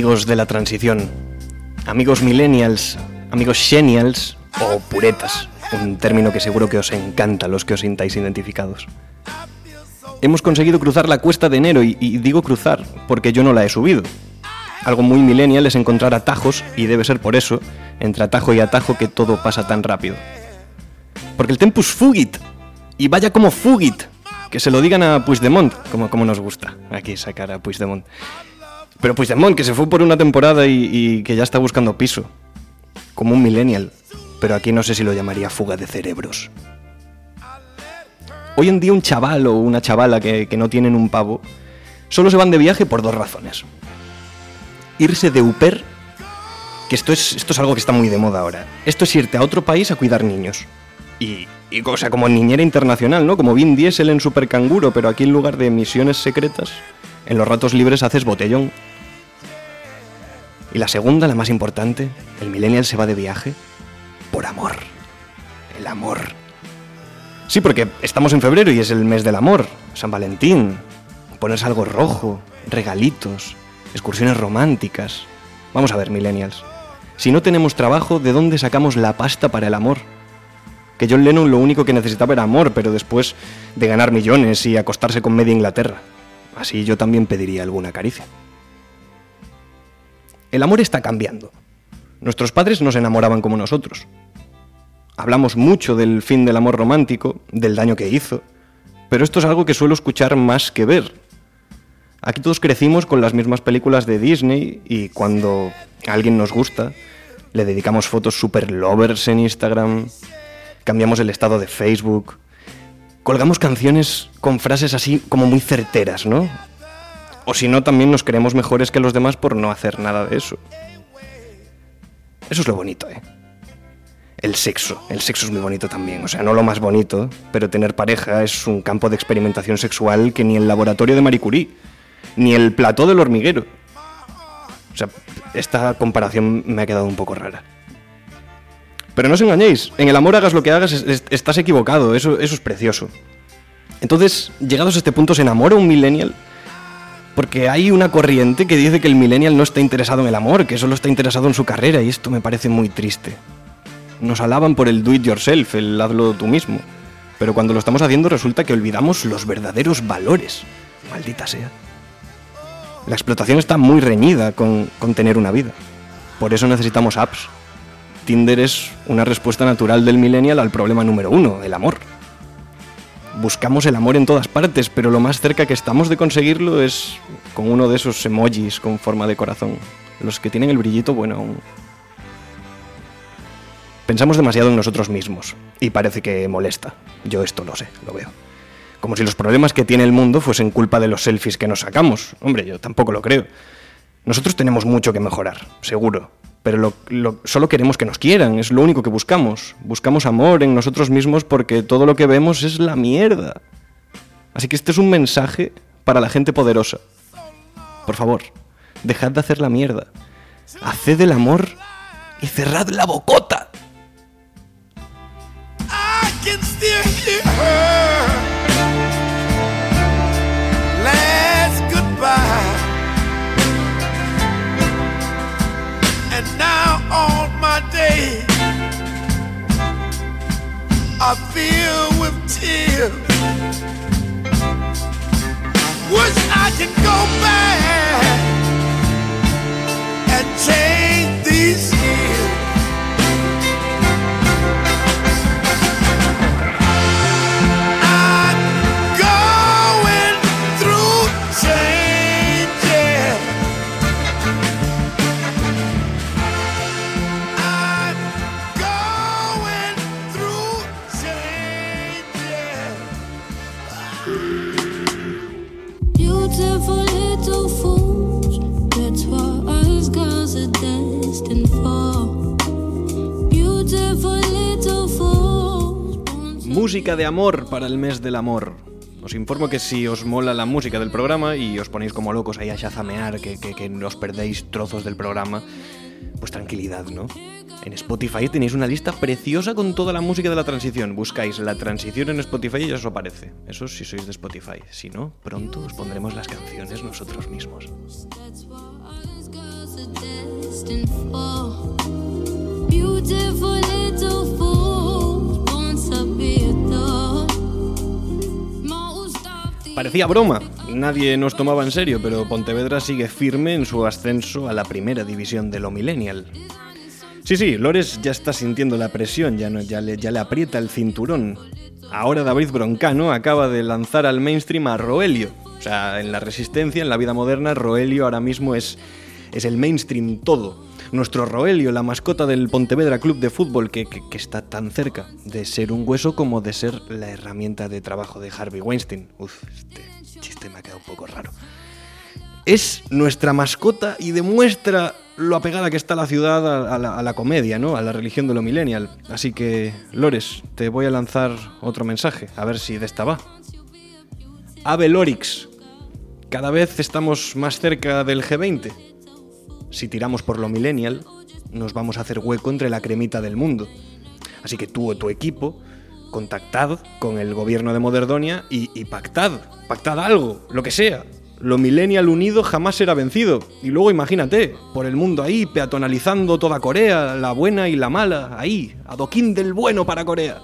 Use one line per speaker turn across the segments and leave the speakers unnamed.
Amigos de la transición, amigos millennials, amigos genials o puretas, un término que seguro que os encanta los que os sintáis identificados. Hemos conseguido cruzar la cuesta de enero y, y digo cruzar porque yo no la he subido. Algo muy millennial es encontrar atajos y debe ser por eso, entre atajo y atajo, que todo pasa tan rápido. Porque el tempus fugit, y vaya como fugit, que se lo digan a Puigdemont, como, como nos gusta aquí sacar a Puigdemont. Pero Puigdemont, que se fue por una temporada y, que ya está buscando piso. Como un millennial. Pero aquí no sé si lo llamaría fuga de cerebros. Hoy en día un chaval o una chavala que, que no tienen un pavo solo se van de viaje por dos razones. Irse de Uper, que esto es, esto es algo que está muy de moda ahora. Esto es irte a otro país a cuidar niños. Y, y o sea, como niñera internacional, ¿no? Como Vin Diesel en Super Canguro, pero aquí en lugar de misiones secretas, en los ratos libres haces botellón. Y la segunda, la más importante, el millennial se va de viaje por amor. El amor. Sí, porque estamos en febrero y es el mes del amor, San Valentín. Ponerse algo rojo, regalitos, excursiones románticas. Vamos a ver, millennials. Si no tenemos trabajo, ¿de dónde sacamos la pasta para el amor? Que John Lennon lo único que necesitaba era amor, pero después de ganar millones y acostarse con media Inglaterra. Así yo también pediría alguna caricia. El amor está cambiando. Nuestros padres no se enamoraban como nosotros. Hablamos mucho del fin del amor romántico, del daño que hizo, pero esto es algo que suelo escuchar más que ver. Aquí todos crecimos con las mismas películas de Disney y cuando a alguien nos gusta, le dedicamos fotos super lovers en Instagram, cambiamos el estado de Facebook, colgamos canciones con frases así como muy certeras, ¿no? O si no, también nos creemos mejores que los demás por no hacer nada de eso. Eso es lo bonito, ¿eh? El sexo. El sexo es muy bonito también. O sea, no lo más bonito, pero tener pareja es un campo de experimentación sexual que ni el laboratorio de Marie Curie, ni el plató del hormiguero. O sea, esta comparación me ha quedado un poco rara. Pero no os engañéis, en el amor hagas lo que hagas, es- es- estás equivocado, eso, eso es precioso. Entonces, llegados a este punto, ¿se enamora un millennial? Porque hay una corriente que dice que el millennial no está interesado en el amor, que solo está interesado en su carrera, y esto me parece muy triste. Nos alaban por el do it yourself, el hazlo tú mismo. Pero cuando lo estamos haciendo resulta que olvidamos los verdaderos valores. Maldita sea. La explotación está muy reñida con, con tener una vida. Por eso necesitamos apps. Tinder es una respuesta natural del millennial al problema número uno, el amor. Buscamos el amor en todas partes, pero lo más cerca que estamos de conseguirlo es con uno de esos emojis con forma de corazón. Los que tienen el brillito bueno aún. Pensamos demasiado en nosotros mismos y parece que molesta. Yo esto lo sé, lo veo. Como si los problemas que tiene el mundo fuesen culpa de los selfies que nos sacamos. Hombre, yo tampoco lo creo. Nosotros tenemos mucho que mejorar, seguro. Pero lo- lo- solo queremos que nos quieran, es lo único que buscamos. Buscamos amor en nosotros mismos porque todo lo que vemos es la mierda. Así que este es un mensaje para la gente poderosa. Por favor, dejad de hacer la mierda. Haced el amor y cerrad la bocota.
Are filled with tears. Wish I could go back and change these
Música de amor para el mes del amor. Os informo que si os mola la música del programa y os ponéis como locos ahí a chazamear, que, que, que os perdéis trozos del programa, pues tranquilidad, ¿no? En Spotify tenéis una lista preciosa con toda la música de la transición. Buscáis la transición en Spotify y ya os aparece. Eso si sois de Spotify. Si no, pronto os pondremos las canciones nosotros mismos. Parecía broma, nadie nos tomaba en serio, pero Pontevedra sigue firme en su ascenso a la primera división de lo millennial. Sí, sí, Lores ya está sintiendo la presión, ya, le, aprieta el cinturón. Ahora David Broncano acaba de lanzar al mainstream a Roelio. O sea, en la resistencia, en la vida moderna, Roelio ahora mismo es el mainstream todo. Nuestro Roelio, la mascota del Pontevedra Club de Fútbol, que, está tan cerca de ser un hueso como de ser la herramienta de trabajo de Harvey Weinstein. Uf, este chiste me ha quedado un poco raro. Es nuestra mascota y demuestra lo apegada que está la ciudad a, a la, a la comedia, ¿no? A la religión de lo millennial. Así que, Lores, te voy a lanzar otro mensaje, a ver si de esta va. Ave Lorix, cada vez estamos más cerca del G20. Si tiramos por lo millennial, nos vamos a hacer hueco entre la cremita del mundo. Así que tú o tu equipo, contactad con el gobierno de Moderdonia y, pactad, pactad algo, lo que sea. Lo millennial unido jamás será vencido. Y luego imagínate, por el mundo ahí, peatonalizando toda Corea, la buena y la mala, ahí, adoquín del bueno para Corea.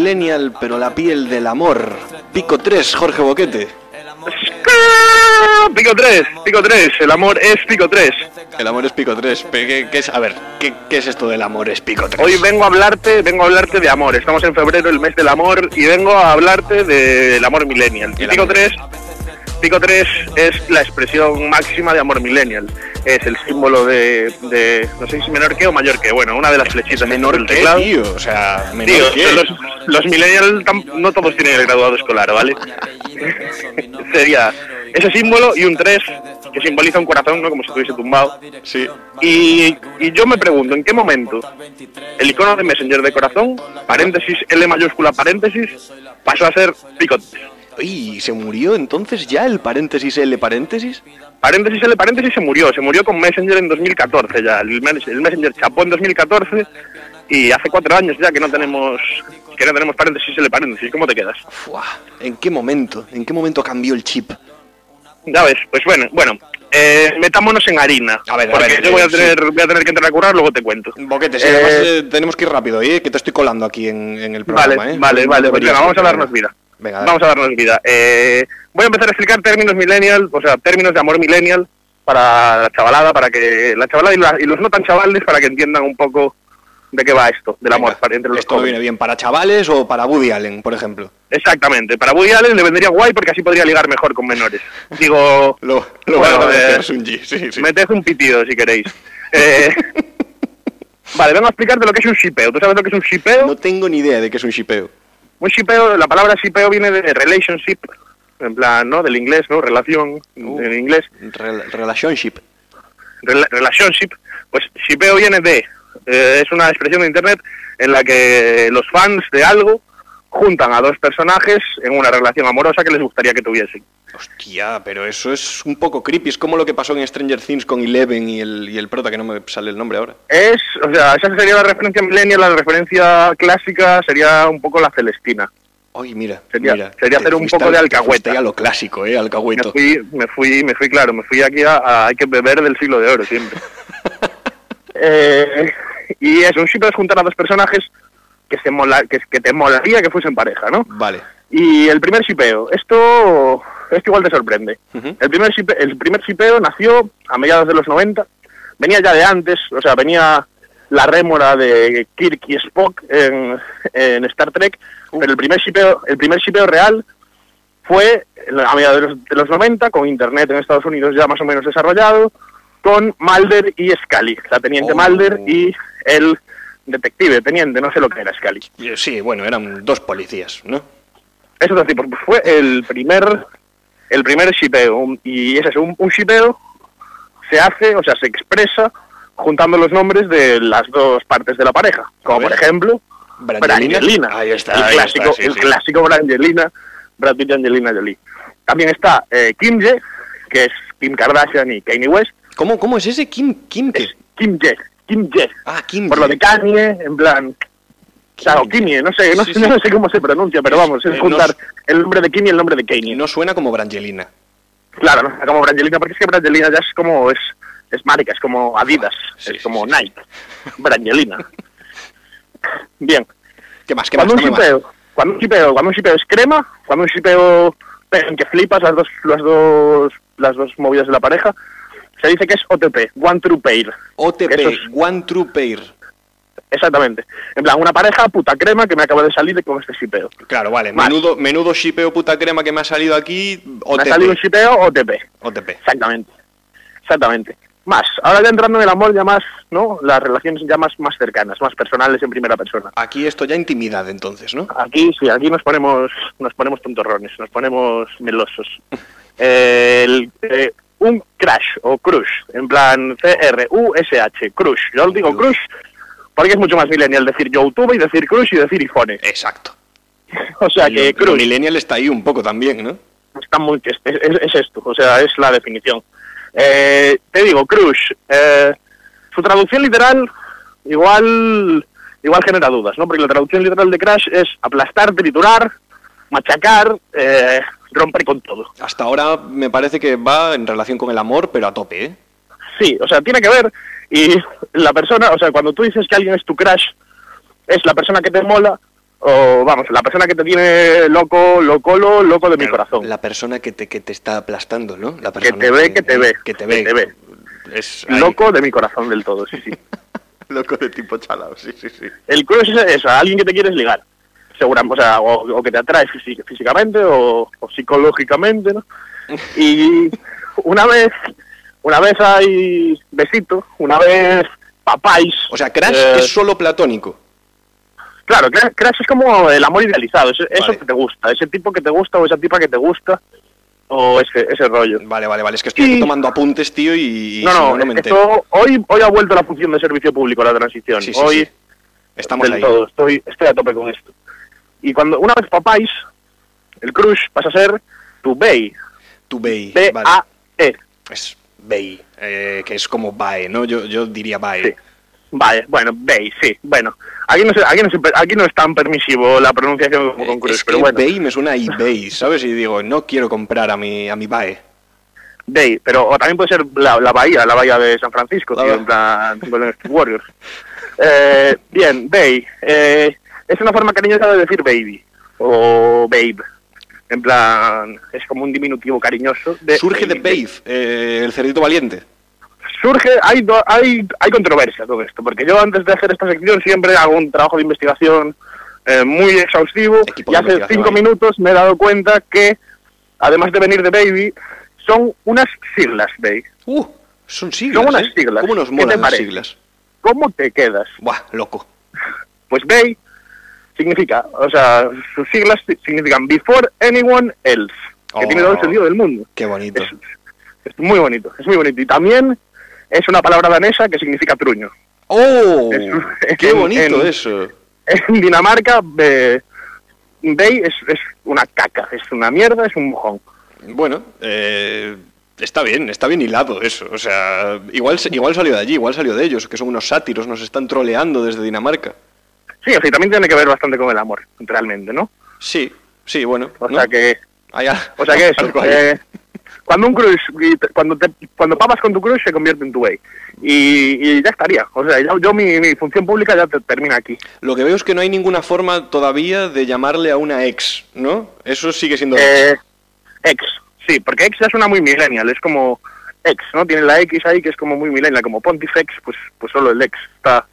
Millennial, pero la piel del amor. Pico 3, Jorge Boquete.
Pico 3, pico 3, el amor es pico 3.
El amor es pico 3. ¿Qué, qué es? A ver, ¿qué, qué es esto del amor es pico 3?
Hoy vengo a hablarte, vengo a hablarte de amor. Estamos en febrero, el mes del amor, y vengo a hablarte del amor millennial. Y
El
pico
amor.
3, pico 3 es la expresión máxima de amor millennial. Es el símbolo de, de- no sé si menor que o mayor que, bueno, una de las flechitas
menor
del
que,
teclado.
tío. O sea, menor
Tío,
que.
los, los millennials no todos tienen el graduado escolar, ¿vale? Sería ese símbolo y un 3 que simboliza un corazón, ¿no? Como si estuviese tumbado.
Sí.
Y, y yo me pregunto, ¿en qué momento el icono de Messenger de corazón, paréntesis, L mayúscula, paréntesis, pasó a ser picot?
¿Y se murió entonces ya el paréntesis L paréntesis?
Paréntesis, L paréntesis se murió, se murió con Messenger en 2014 ya. El, el Messenger chapó en 2014 y hace cuatro años ya que no tenemos que no tenemos paréntesis, L paréntesis. ¿Cómo te quedas?
Fua, ¿En qué momento? ¿En qué momento cambió el chip?
Ya ves, pues bueno, bueno, eh, metámonos en harina.
A ver, a
porque
ver,
yo voy a
sí.
tener, voy a tener que entrar a currar, luego te cuento. Eh,
además eh, tenemos que ir rápido, ¿eh? Que te estoy colando aquí en, en el
Vale,
programa, ¿eh?
vale, vale, pues vamos a darnos vida.
Venga.
Vamos a darnos vida. Eh, voy a empezar a explicar términos millennial, o sea, términos de amor millennial para la chavalada, para que la chavalada y, la- y los no tan chavales para que entiendan un poco de qué va esto, del amor
Venga,
entre los
¿Esto viene bien para chavales o para Woody Allen, por ejemplo?
Exactamente, para Woody Allen le vendría guay porque así podría ligar mejor con menores. Digo,
Lo, lo
Bueno,
a
eh,
Sunji, sí, sí.
meted un pitido si queréis. Eh, vale, vengo a explicarte lo que es un shipeo. ¿Tú sabes lo que es un shipeo?
No tengo ni idea de qué es un shipeo.
Un shipeo, la palabra shipeo viene de relationship, en plan, ¿no? Del inglés, ¿no? Relación,
Uh.
en inglés.
Rel- relationship.
Rela- relationship, pues shipeo viene de, eh, es una expresión de internet en la que los fans de algo juntan a dos personajes en una relación amorosa que les gustaría que tuviesen.
Hostia, pero eso es un poco creepy. Es como lo que pasó en Stranger Things con Eleven y el, y el prota, que no me sale el nombre ahora.
Es, o sea, esa sería la referencia millennial, la referencia clásica sería un poco la Celestina.
Ay, mira,
Sería-
mira.
sería hacer un poco de
al- te
alcahueta.
a lo clásico, ¿eh?
Me
Alcahueto.
fui, me fui, me fui, claro, me fui aquí a, a- hay que beber del siglo de oro siempre. Eh, y es un ship es juntar a dos personajes que se mola, que, que te molaría que fuesen pareja, ¿no?
Vale.
Y el primer shipeo, esto esto igual te sorprende. El primer shipe- el primer shipeo nació a mediados de los 90, venía ya de antes, o sea, venía la rémora de Kirk y Spock en, en Star Trek, pero el primer shipeo, el primer shipeo real fue a mediados de los, de los 90, con Internet en Estados Unidos ya más o menos desarrollado, con Mulder y Scully, la teniente
Oh.
Mulder y el detective, teniente, no sé lo que era Scully.
Eh, Sí, bueno, eran dos policías, ¿no?
Eso es así, porque fue el primer el primer shipeo, y es eso, un, un shipeo se hace, o sea, se expresa juntando los nombres de las dos partes de la pareja, como por ejemplo
Brangelina.
Brangelina,
Ahí está,
el
ahí
clásico,
está, sí,
el
sí.
clásico Brangelina, Brad Pitt y Angelina Jolie. También está eh, Kim Ye, que es Kim Kardashian y Kanye West,
¿Cómo, ¿Cómo es ese? ¿Kim, Kim
es Kim Ye, Kim Ye,
Ah, Kim.
por lo de Kanye, en plan, claro,
Kim Ye.
Kimye, no sé, no,
Sí,
sé-
sí.
no sé cómo se pronuncia, pero vamos, es
eh,
juntar
no-
el nombre de Kim y el nombre de Kanye.
No suena como Brangelina.
Claro, ¿no? como Brangelina, porque es que Brangelina ya es como, es, es marica, es como Adidas,
Sí,
es como. Nike, Brangelina. Bien,
¿Qué más? ¿Qué más?
cuando un shipeo, cuando un shipeo, cuando un shipeo es crema, cuando un shipeo en que flipas las dos, las dos, las dos movidas de la pareja, se dice que es OTP, One True Pair.
OTP,
es-
One True Pair.
Exactamente. En plan, una pareja puta crema que me acaba de salir con este shipeo.
Claro, vale. Menudo, menudo shipeo puta crema que me ha salido aquí.
Me
OTP.
ha salido un shipeo OTP.
OTP.
Exactamente. Exactamente. Más. Ahora ya entrando en el amor ya más, ¿no? Las relaciones ya más, más cercanas, más personales en primera persona.
Aquí esto ya intimidad, entonces, ¿no?
Aquí sí, aquí nos ponemos, nos ponemos tontorrones, nos ponemos melosos. Eh, el, eh, un crash o crush, en plan C-R-U-S-H, crush. Yo os digo crush porque es mucho más millennial decir YouTube y decir crush y decir iPhone.
Exacto.
O sea que
lo- lo
crush
millennial está ahí un poco también, ¿no?
está muy es, es- es esto, o sea, es la definición. Eh, te digo, crush, eh, su traducción literal igual igual genera dudas, ¿no? Porque la traducción literal de crash es aplastar, triturar, machacar, eh, romper con todo.
Hasta ahora me parece que va en relación con el amor, pero a tope, ¿eh?
Sí, o sea, tiene que ver y la persona, o sea, cuando tú dices que alguien es tu crush, es la persona que te mola o vamos, la persona que te tiene loco, locolo, loco de mi corazón.
La persona que te, que te está aplastando, ¿no? La
Que
persona
te ve, que te ve,
Que te
que
ve.
te ve.
Es.
Loco de mi corazón del todo, sí, sí.
Loco de tipo chalao, sí, sí, sí.
El crush es eso, alguien que te quieres ligar. Seguramente, o sea, o, o que te atrae físi- físicamente o, o psicológicamente, ¿no? Y una vez, una vez hay besito, una vez papáis.
O sea, Crash
eh,
es solo platónico.
Claro, cra- crash es como el amor idealizado, es- eso que te gusta, ese tipo que te gusta o esa tipa que te gusta, o ese, ese rollo.
Vale, vale, vale. Es que estoy aquí tomando apuntes, tío, y,
no, no,
no me
esto- hoy, hoy ha vuelto la función de servicio público la transición.
Sí, sí,
hoy
sí. Estamos ahí.
todo, estoy, estoy a tope con esto. Y cuando una vez papáis, el crush pasa a ser tu bay,
Tu Bay. Vale.
B-A-E.
Es Bay, eh, que es como Bae, ¿no? Yo, yo diría Bae.
Sí. Vale, bueno, bay, sí. Bueno, aquí no, se- aquí, no se- aquí no es tan permisivo la pronunciación como con
Eh,
crush,
es
pero bueno,
Bay me suena a eBay, ¿sabes? Y digo, no quiero comprar a mi, a mi Bae.
bay. Pero o también puede ser la, la bahía, la bahía de San Francisco, tío, en plan Warriors. Eh, bien, bay. Eh, es una forma cariñosa de decir baby o babe. En plan, es como un diminutivo cariñoso. De
Surge de. Babe, eh, el cerdito valiente.
surge, hay, do- hay, hay controversia todo esto, porque yo antes de hacer esta sección siempre hago un trabajo de investigación eh, muy exhaustivo
Equipo
y hace cinco
ahí.
minutos me he dado cuenta que, además de venir de Baby, son unas siglas, Baby.
Uh, son siglas,
Son unas
¿eh?
siglas.
¿Cómo siglas?
¿Cómo te quedas?
Buah, loco.
Pues Bay significa, o sea, sus siglas si- significan Before Anyone Else, que
Oh.
tiene todo el sentido del mundo.
Qué bonito.
Es, es muy bonito, es muy bonito. Y también es una palabra danesa que significa truño.
¡Oh!
Es-
¡Qué
en-
bonito
en-
eso!
En Dinamarca, eh, Bay es, es una caca, es una mierda, es un mojón.
Bueno, eh, está bien, está bien hilado eso. O sea, igual, igual salió de allí, igual salió de ellos, que son unos sátiros, nos están troleando desde Dinamarca.
Sí, o sea, también tiene que ver bastante con el amor, realmente, ¿no?
Sí, sí, bueno.
O
¿no?
sea que,
Hay a-
o sea que eso, eh, cuando un crush, cuando te, cuando papas con tu crush se convierte en tu Bay. Y, y ya estaría, o sea, yo, yo mi, mi función pública ya te- termina aquí.
Lo que veo es que no hay ninguna forma todavía de llamarle a una ex, ¿no? Eso sigue siendo ex.
Eh, ex, Sí, porque ex ya suena muy millennial, es como ex, ¿no? Tiene la X ahí que es como muy millennial, como Pontifex, pues, pues solo el ex. Está,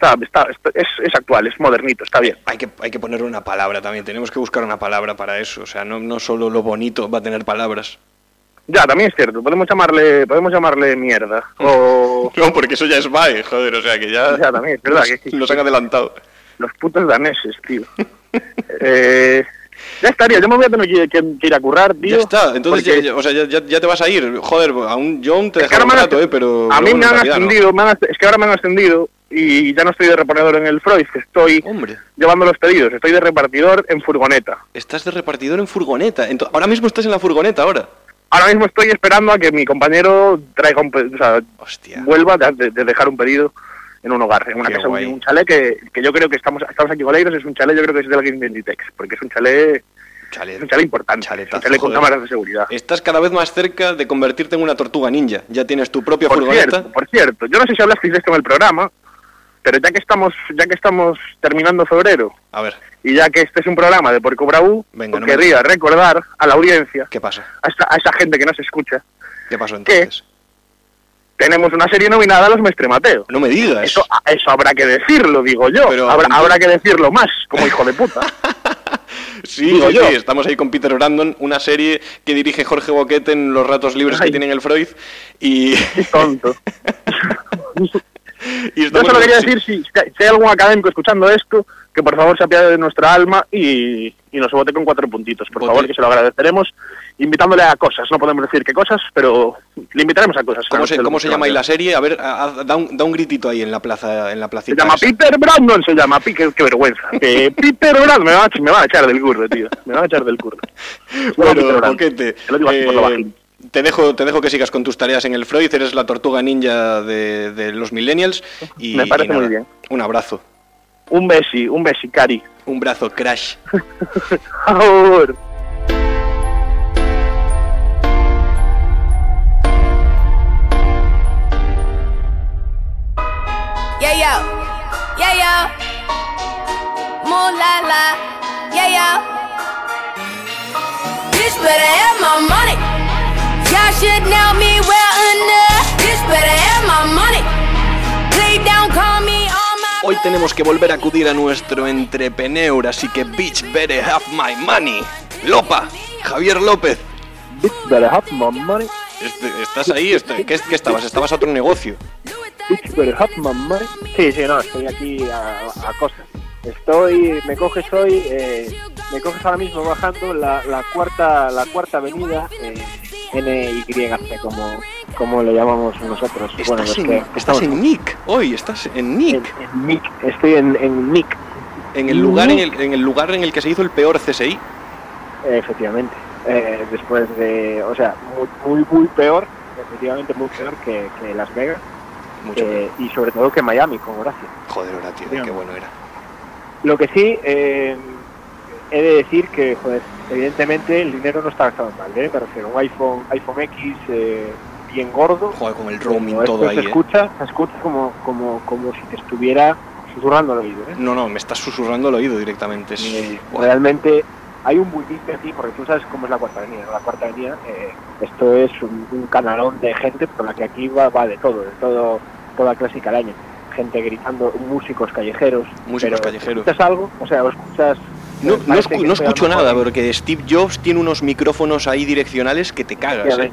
está, está, está- es, es actual, es modernito, está bien.
Hay que, hay que poner una palabra también, tenemos que buscar una palabra para eso, o sea, no, no solo lo bonito va a tener palabras.
Ya, también es cierto, podemos llamarle, podemos llamarle mierda. O
No, porque eso ya es BAE, joder, o sea que ya,
Ya, también, es verdad, que-
nos han adelantado.
los putos daneses, tío. eh, ya estaría, yo me voy a tener que, que- que ir a currar, tío.
Ya está, entonces
porque-
ya, ya- o sea, ya, ya- te vas a ir. Joder, aún yo aún te
Es ahora
un rato, eh, pero...
A mí me han
no.
ascendido, me han asc- es que ahora me han ascendido y ya no estoy de reponedor en el Freud, que estoy
Hombre,
llevando los pedidos, estoy de repartidor en furgoneta.
estás de repartidor en furgoneta. Ento- ahora mismo estás en la furgoneta, ahora.
Ahora mismo estoy esperando a que mi compañero traiga un, o sea,
Hostia.
vuelva de, de- de dejar un pedido en un hogar, en una
Qué
casa, un,
guay.
un chalet que, que yo creo que estamos, estamos aquí colegas, es un chalet, yo creo que es del Game Inditex, porque es un chalet, un chalet importante,
Chaletazo,
un chalet con
joder.
cámaras de seguridad.
Estás cada vez más cerca de convertirte en una tortuga ninja. Ya tienes tu propia
Por
furgoneta.
cierto, por cierto, yo no sé si hablasteis de esto en el programa, pero ya que estamos, ya que estamos terminando febrero
A ver,
y ya que este es un programa de Por Cobra U,
Venga, me-
querría recordar a la audiencia,
¿qué pasa?
a esa, a esa gente que nos escucha,
¿Qué pasó entonces?
tenemos una serie nominada Los Mestre Mateo.
No me digas.
Eso, eso habrá que decirlo, digo yo.
Pero,
habrá,
entonces-
habrá que decirlo más, como hijo de puta.
Sí, sí, estamos ahí con Peter Brandon, una serie que dirige Jorge Boquete en los ratos libres que tiene en el Freud. Y,
Qué tonto.
y
Yo solo quería decir, si, si hay algún académico escuchando esto, que por favor se apiade de nuestra alma y, y nos vote con cuatro puntitos. Por favor, que se lo agradeceremos, invitándole a cosas. No podemos decir qué cosas, pero le invitaremos a cosas.
¿Cómo se, cómo se llama ahí la
va
serie? A ver, a- a- da, un, da un gritito ahí en la plaza, en la
Se
placita.
llama
esa.
Peter Brandon, se llama. Qué, qué vergüenza. Peter Brandon, me van, a, me van a echar del curro, tío. Me van a echar del curro. Se
Bueno,
Brandon.
Boquete,
Te lo digo así por lo
eh,
bajito.
Te dejo, te dejo que sigas con tus tareas en el Freud, eres la tortuga ninja de, de los millennials. Y,
Me parece
y nada,
muy bien.
Un abrazo,
Un besi, un besi, Cari.
un brazo, crash.
Ahora.
Yeah, yo. Yeah, yo. Moon la la. Yeah, yo. Bitch better have my money. Y'all should know me well enough. Bitch better have my money. Play down, call me on my.
Hoy tenemos que volver a acudir a nuestro entrepreneur, así que bitch better have my money. Lopa, Javier López.
Bitch better have my money.
Este- ¿Estás ahí? Este- ¿Qué, qué estabas? ¿Estabas a otro negocio?
Bitch better have my money.
Sí, sí, no, estoy aquí a, a cosas. Estoy, me coges hoy, eh, me coges ahora mismo bajando la, la cuarta, la cuarta avenida, eh, NYC, como, como le llamamos nosotros. Bueno,
Estás,
los
en,
que
estás
estamos
en Nick, hoy estás en Nick,
en Nick, estoy en, en Nick,
en el lugar en el, en el lugar en el que se hizo el peor CSI.
efectivamente. Eh, después de, o sea, muy, muy, muy peor, efectivamente muy peor que, que Las Vegas
Mucho peor.
eh, y sobre todo que Miami, con gracia.
Joder, ahora, tío, qué bueno era.
Lo que sí, eh, he de decir que, joder, evidentemente el dinero no está gastado mal, ¿eh? Me refiero a un iPhone, iPhone X eh, bien gordo.
Joder, con el roaming todo
se
ahí, ¿eh?
escucha, se escucha como, como, como si te estuviera susurrando al oído, ¿eh?
No, no, me estás susurrando al oído directamente. Es-
Eh, realmente hay un bullicio aquí, porque tú sabes cómo es la Cuarta Avenida. La Cuarta Avenida, eh, esto es un, un canalón de gente por la que aquí va, va de todo, de todo, toda clase y calaña. Gente gritando, músicos callejeros.
Músicos
pero,
callejeros.
¿Escuchas algo? O sea, ¿o escuchas...?
No,
eh,
no, escu- no escucho nada, porque Steve Jobs tiene unos micrófonos ahí direccionales que te cagas. ¿eh?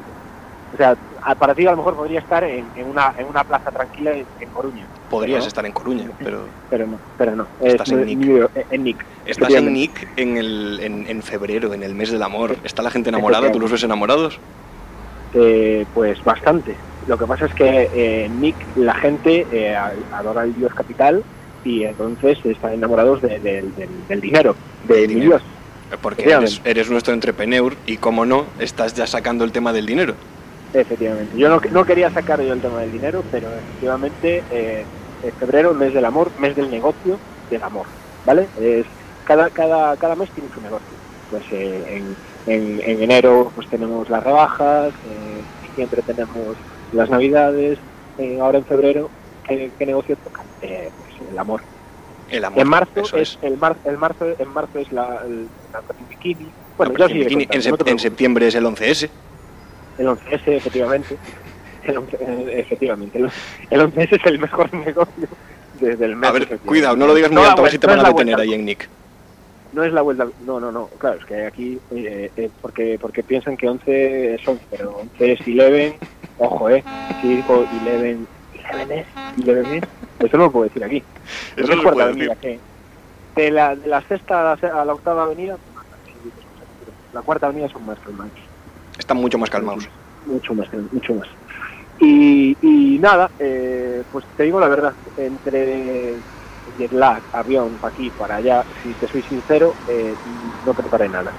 O sea, para ti a lo mejor podría estar en, en una, en una plaza tranquila en, en Coruña.
Podrías
¿no?
estar en Coruña, pero
Pero no, pero no.
Estás
Es
en Nick.
New York- en Nick.
estás en. Nick en, el, en, en febrero, en el mes del amor. ¿Está la gente enamorada? ¿Tú los ves enamorados?
Eh, pues bastante. Lo que pasa es que eh, en Nick la gente eh, adora el dios capital y entonces están enamorados de- del- dinero,
del dinero.
dios.
Porque eres, eres nuestro entrepreneur y, como no, estás ya sacando el tema del dinero.
Efectivamente. Yo no, no quería sacar yo el tema del dinero, pero efectivamente eh, en febrero, mes del amor, mes del negocio del amor, ¿vale? Es, cada, cada, cada mes tiene su negocio. Pues eh, en, en, en enero pues tenemos las rebajas, eh, en diciembre tenemos las navidades, eh, ahora en febrero, ¿qué, qué negocio toca? Eh, pues el amor.
El amor.
En marzo
eso
es, el mar, el marzo en marzo es la, el, bikini, Bueno,
No,
yo
pero
sí.
en, en sep- en septiembre es el 11S.
El 11S, efectivamente. El 11, eh, efectivamente. El, el 11S es el mejor negocio desde el mes.
A ver, cuidado, no lo digas muy
la
alto, a ver
vuelta-
si te
no
van
es
a detener ahí en Nick.
No es la vuelta. No, no, no. Claro, es que aquí. eh, eh, porque, porque piensan que 11 es 11, pero 11 es 11. Ojo, eh. Si digo 11. 11 es. 11 es. Eso no lo puedo decir aquí.
Eso
No cuarta avenida, que de la, de la sexta a la, a la octava avenida, la cuarta avenida son más calmados.
Están mucho más calmados.
Mucho más, mucho más. Y, y nada, eh, pues te digo la verdad, entre jet lag, avión, para aquí, para allá, si te soy sincero, eh, no preparé nada.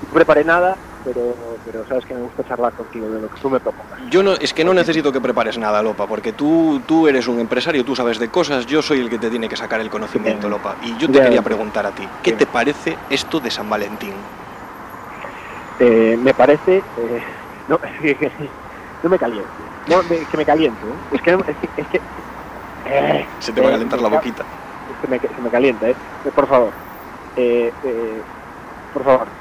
No preparé nada, pero, pero sabes que me gusta charlar contigo de lo que tú me propongas.
Yo no, es que no necesito que prepares nada, Lopa, porque tú, tú eres un empresario, tú sabes de cosas, yo soy el que te tiene que sacar el conocimiento,
Bien.
Lopa. Y yo te quería preguntar a ti, ¿qué
Bien.
te parece esto de San Valentín?
Eh, me parece... eh, no, es que- no me caliente. No, me- que me caliente. ¿eh? Es que... Es que, es que eh,
Se te va a
eh,
calentar la boquita.
se me, se me calienta, ¿eh? Eh, Por favor. Eh, eh, por favor.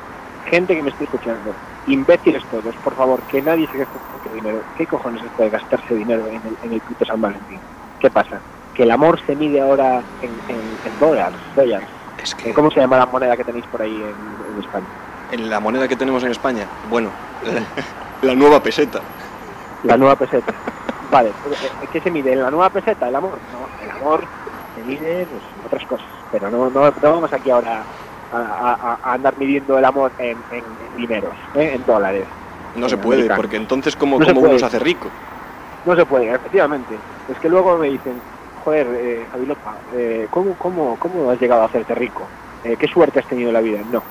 Gente que me esté escuchando. Imbéciles todos, por favor, que nadie se gaste tanto dinero. ¿Qué cojones es de gastarse dinero en el, en el puto San Valentín? ¿Qué pasa? Que el amor se mide ahora en, en, en dólares, dólares.
Es que
¿Cómo se llama la moneda que tenéis por ahí en, en España?
en la moneda que tenemos en España, bueno, la nueva peseta.
La nueva peseta. Vale, eh, ¿qué se mide? ¿En la nueva peseta? ¿El amor? No, el amor se mide pues, en otras cosas. Pero no, no, no vamos aquí ahora a, a- a andar midiendo el amor en, en dineros, ¿eh? en dólares.
No se puede,
americano.
porque entonces ¿cómo,
No se
cómo uno se hace rico?
No se puede, efectivamente. Es que luego me dicen, joder, eh, Javilopa, eh, ¿cómo, cómo, ¿cómo has llegado a hacerte rico? Eh, ¿Qué suerte has tenido en la vida? No.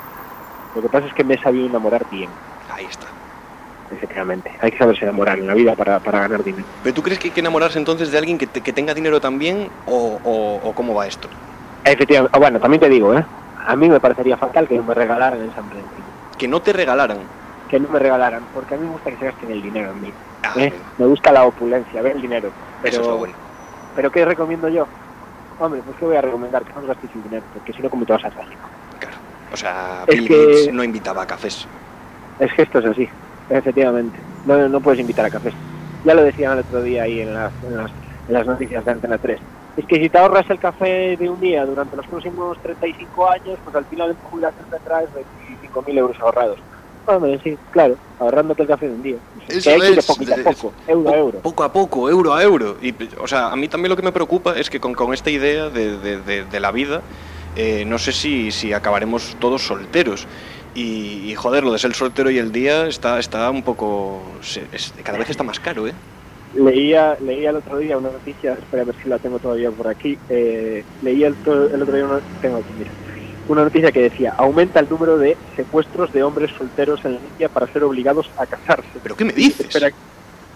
Lo que pasa es que me he sabido enamorar bien,
Ahí está.
efectivamente. Hay que saberse enamorar en la vida para, para ganar dinero.
¿Pero tú crees que hay que enamorarse entonces de alguien que, te- que tenga dinero también o, o- o cómo va esto?
Efectivamente. Ah, bueno, también te digo, ¿eh? A mí me parecería fatal que no me regalaran el San Valentín.
Que no te regalaran.
Que no me regalaran, porque a mí me gusta que se gasten el dinero en mí.
Ah,
¿eh? Me gusta la opulencia, ver el dinero. Pero,
Eso es lo bueno.
¿Pero qué recomiendo yo? Hombre, pues que voy a recomendar que no os gastéis el dinero, porque si no, ¿cómo te vas a hacer?
Claro. O sea, Bill
que-
Gates no invitaba a cafés.
Es que esto es así, efectivamente. No, no puedes invitar a cafés. Ya lo decían el otro día ahí en las, en las, en las noticias de Antena 3. Es que si te ahorras el café de un día durante los próximos 35 años, pues al final en tu jubilación tendrás 25.000 euros ahorrados. Hombre, sí, claro, ahorrándote el café de un día.
Eso
que hay que ir de
es,
poquito a poco, euro a euro.
Poco a poco, euro a euro. Y, o sea, a mí también lo que me preocupa es que con, con esta idea de, de- de- de la vida, eh, no sé si, si acabaremos todos solteros. Y, y, joder, lo de ser soltero y el día está, está un poco... se- es- cada vez está más caro, ¿eh?
Leía, leía el otro día una noticia, espera a ver si la tengo todavía por aquí. Eh, leía el, el otro día una, tengo aquí, mira, una noticia que decía, aumenta el número de secuestros de hombres solteros en la India para ser obligados a casarse.
¿Pero qué me dices?
Espera,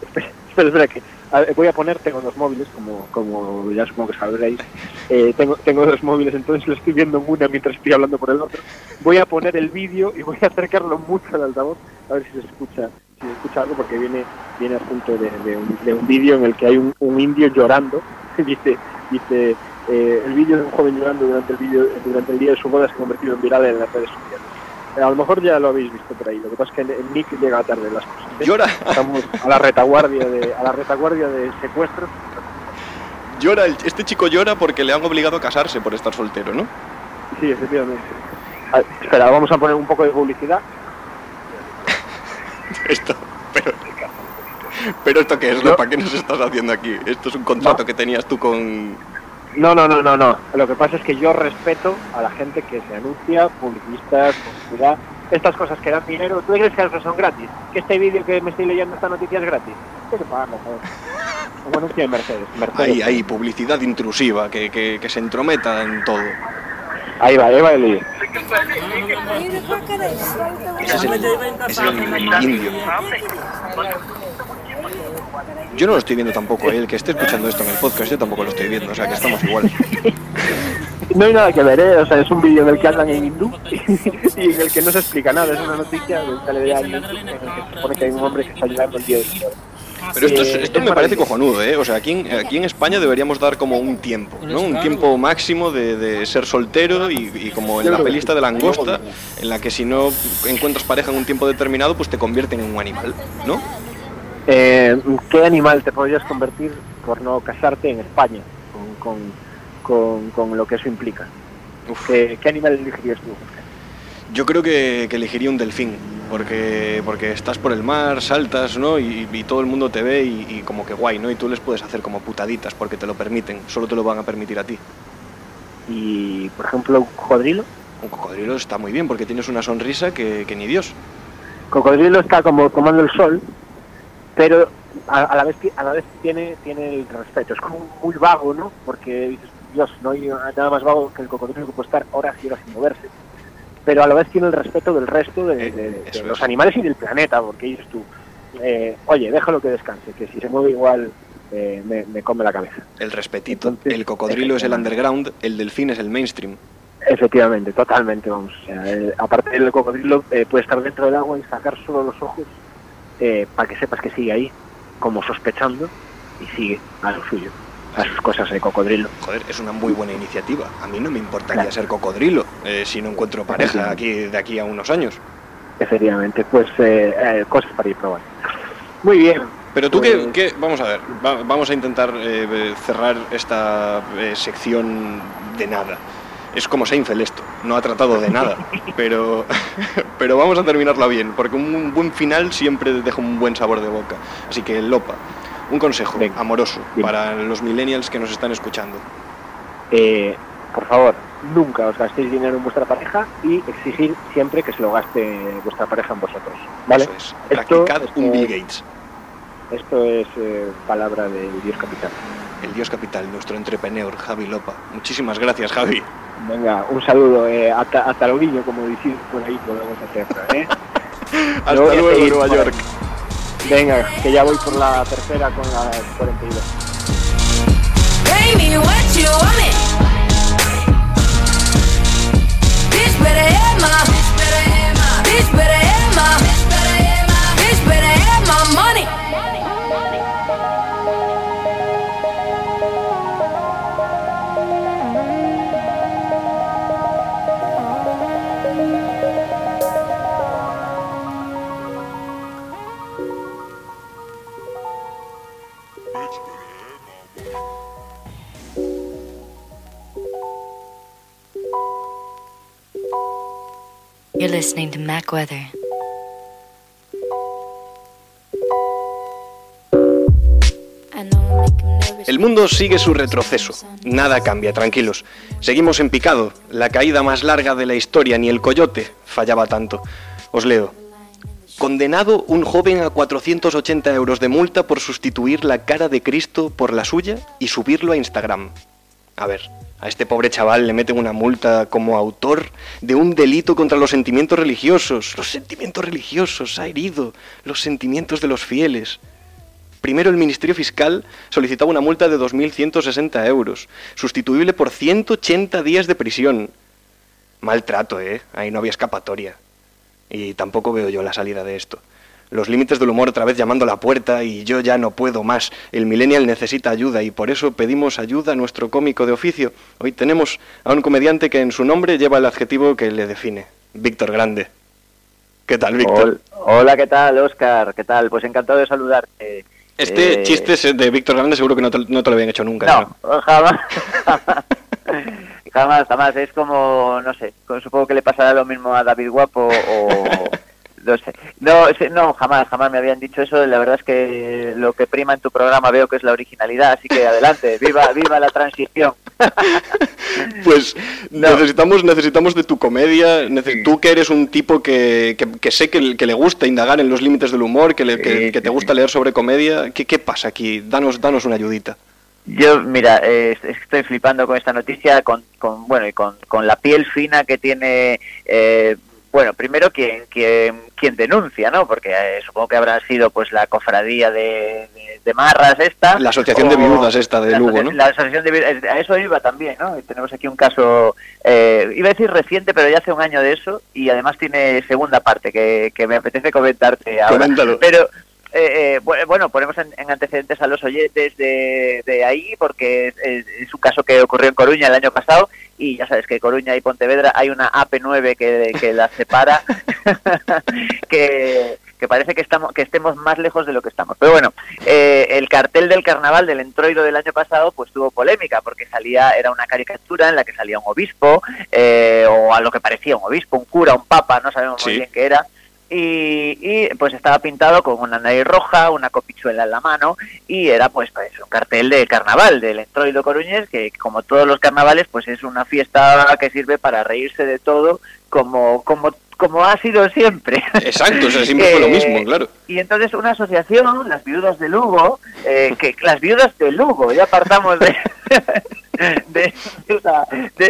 espera, espera, espera, que a ver, voy a poner, tengo dos móviles, como, como ya supongo que sabréis, eh, tengo, tengo dos móviles, entonces lo estoy viendo en una mientras estoy hablando por el otro. Voy a poner el vídeo y voy a acercarlo mucho al altavoz, a ver si se escucha, si se escucha algo, porque viene, viene adjunto de, de un, de un vídeo en el que hay un, un indio llorando, dice, dice eh, el vídeo de un joven llorando durante el, vídeo, durante el día de su boda se ha convertido en viral en las redes sociales. Eh, A lo mejor ya lo habéis visto por ahí, lo que pasa es que Nick llega tarde las cosas. ¿eh?
Llora,
Estamos a la retaguardia de, a la retaguardia de secuestros.
llora, el- este chico llora porque le han obligado a casarse por estar soltero, ¿no?
Sí, efectivamente. Espera, vamos a poner un poco de publicidad.
Esto, pero... Pero esto qué es,
No.
Lopa, ¿qué nos estás haciendo aquí? Esto es un contrato
No.
que tenías tú con...
No, no, no, no, no. Lo que pasa es que yo respeto a la gente que se anuncia, publicistas, publicidad, estas cosas que dan dinero. ¿Tú crees que eso son gratis? ¿Que este vídeo que me estoy leyendo, esta noticia es gratis? Hay que pagarlo. Como anuncio de Mercedes. Mercedes.
Ahí, ahí, publicidad intrusiva, que, que, que se entrometa en todo.
Ahí va, ahí va el.
Ese es el, es el indio. Yo no lo estoy viendo tampoco, ¿eh? el que esté escuchando esto en el podcast, yo tampoco lo estoy viendo, o sea que estamos igual.
No hay nada que ver, ¿eh? O sea, es un vídeo en el que hablan en hindú y en el que no se explica nada. Es una noticia de un telediario en el que se supone que hay un hombre que está llorando el día.
Pero esto, es- esto
es
me parece cojonudo, ¿eh? O sea, aquí en, aquí en España deberíamos dar como un tiempo, ¿no? Un tiempo máximo de, de ser soltero y, y como en la pelista de langosta, en la que si no encuentras pareja en un tiempo determinado, pues te convierten en un animal, ¿no?
Eh, ¿Qué animal te podrías convertir por no casarte en España? Con, con, con, con lo que eso implica. ¿Qué, qué animal elegirías tú?
Yo creo que, que elegiría un delfín, porque, porque estás por el mar, saltas, ¿no? Y, y todo el mundo te ve y, y como que guay, ¿no? Y tú les puedes hacer como putaditas porque te lo permiten, solo te lo van a permitir a ti.
Y, por ejemplo, un cocodrilo.
Un cocodrilo está muy bien porque tienes una sonrisa que, que ni Dios.
Cocodrilo está como tomando el sol, pero a, a la vez ti- a la vez tiene tiene el respeto. Es como muy vago, ¿no? Porque dices, Dios, no hay nada más vago que el cocodrilo que puede estar horas y horas sin moverse. Pero a la vez tiene el respeto del resto de,
Eh,
de- de
eso
los
es.
animales y del planeta, porque dices tú, eh, oye, déjalo que descanse, que si se mueve igual eh, me, me come la cabeza.
El respetito.
Entonces,
el cocodrilo es el underground, el delfín es el mainstream.
Efectivamente, totalmente, vamos. O sea, eh, aparte del cocodrilo eh, puede estar dentro del agua y sacar solo los ojos eh, para que sepas que sigue ahí, como sospechando, y sigue a lo suyo, a sus cosas de cocodrilo.
Joder, es una muy buena iniciativa. A mí no me importaría
Claro.
ser cocodrilo eh, si no encuentro pareja aquí de aquí a unos años.
Efectivamente, pues eh, eh, cosas para ir probando. Muy bien.
Pero tú
Pues-
qué, qué- vamos a ver, va- vamos a intentar eh, cerrar esta sección de nada. Es como Seinfeld esto, no ha tratado de nada, pero, pero vamos a terminarla bien, porque un buen final siempre deja un buen sabor de boca. Así que, Lopa, un consejo
Venga.
amoroso para los millennials que nos están escuchando.
Eh, por favor, nunca os gastéis dinero en vuestra pareja y exigir siempre que se lo gaste vuestra pareja en vosotros. ¿Vale?
Eso es,
Esto-
practicad un
esto-
Bill Gates.
Esto es eh, palabra del Dios Capitán.
El dios capital, nuestro entrepreneur, Javi Lopa. Muchísimas gracias, Javi.
Venga, un saludo. Eh, hasta, hasta lo guiño, como decís por ahí, podemos hacer. ¿eh?
Hasta luego, Nueva York.
ahí. Venga, que ya voy por la tercera con la 42.
Pay me what you want it. Bitch better my. Bitch
El mundo sigue su retroceso. Nada cambia, tranquilos. Seguimos en picado. La caída más larga de la historia, ni el coyote fallaba tanto. Os leo. Condenado un joven a 480 euros de multa por sustituir la cara de Cristo por la suya y subirlo a Instagram. A ver, a este pobre chaval le meten una multa como autor de un delito contra los sentimientos religiosos. Los sentimientos religiosos ha herido los sentimientos de los fieles. Primero el Ministerio Fiscal solicitaba una multa de 2.160 euros, sustituible por 180 días de prisión. Maltrato, ¿eh? Ahí no había escapatoria. Y tampoco veo yo la salida de esto. Los límites del humor otra vez llamando a la puerta y yo ya no puedo más. El millennial necesita ayuda y por eso pedimos ayuda a nuestro cómico de oficio. Hoy tenemos a un comediante que en su nombre lleva el adjetivo que le define. Víctor Grande. ¿Qué tal, Víctor?
Hol- Hola, ¿qué tal, Oscar? ¿Qué tal? Pues encantado de saludarte.
Este
Eh,
chiste de Víctor Grande seguro que no te, no te lo habían hecho nunca.
No, jamás. jamás, jamás. Es como, no sé, supongo que le pasará lo mismo a David Guapo o... No sé. No, es- no, jamás, jamás me habían dicho eso. La verdad es que lo que prima en tu programa veo que es la originalidad, así que adelante, viva, viva la transición.
Pues
No.
necesitamos, necesitamos de tu comedia. nece- Tú que eres un tipo que, que- que sé que, que le gusta indagar en los límites del humor, que, le- que-
Sí,
que te
sí,
gusta leer sobre comedia. ¿Qué, qué pasa aquí? Danos, danos una ayudita.
Yo, mira, eh, es- estoy flipando con esta noticia, con, con bueno, y con, con la piel fina que tiene, eh, bueno, primero quien, quien, quien denuncia, ¿no? Porque eh, supongo que habrá sido pues la cofradía de, de- de marras esta.
La asociación de viudas esta de Lugo, ¿no?
La asociación de a eso iba también, ¿no? Y tenemos aquí un caso, eh, iba a decir reciente, pero ya hace un año de eso, y además tiene segunda parte que, que me apetece comentarte ahora.
Coméntalo.
Pero eh, eh, bu- bueno, ponemos en, en antecedentes a los oyentes de, de ahí, porque es- es un caso que ocurrió en Coruña el año pasado, y ya sabes que Coruña y Pontevedra hay una AP9 que, que las separa, que, que parece que estamos que estemos más lejos de lo que estamos. Pero bueno, eh, el cartel del carnaval del entroido del año pasado pues tuvo polémica, porque salía, era una caricatura en la que salía un obispo, eh, o a lo que parecía un obispo, un cura, un papa, no sabemos muy bien qué era, y, y, pues estaba pintado con una nariz roja, una copichuela en la mano y era pues, pues un cartel de carnaval del entroido coruñés que como todos los carnavales pues es una fiesta que sirve para reírse de todo como como como ha sido siempre.
Exacto, o sea, siempre fue lo
Eh,
mismo, claro.
Y entonces una asociación, las viudas de Lugo, eh, que las viudas de Lugo, ya partamos de, de,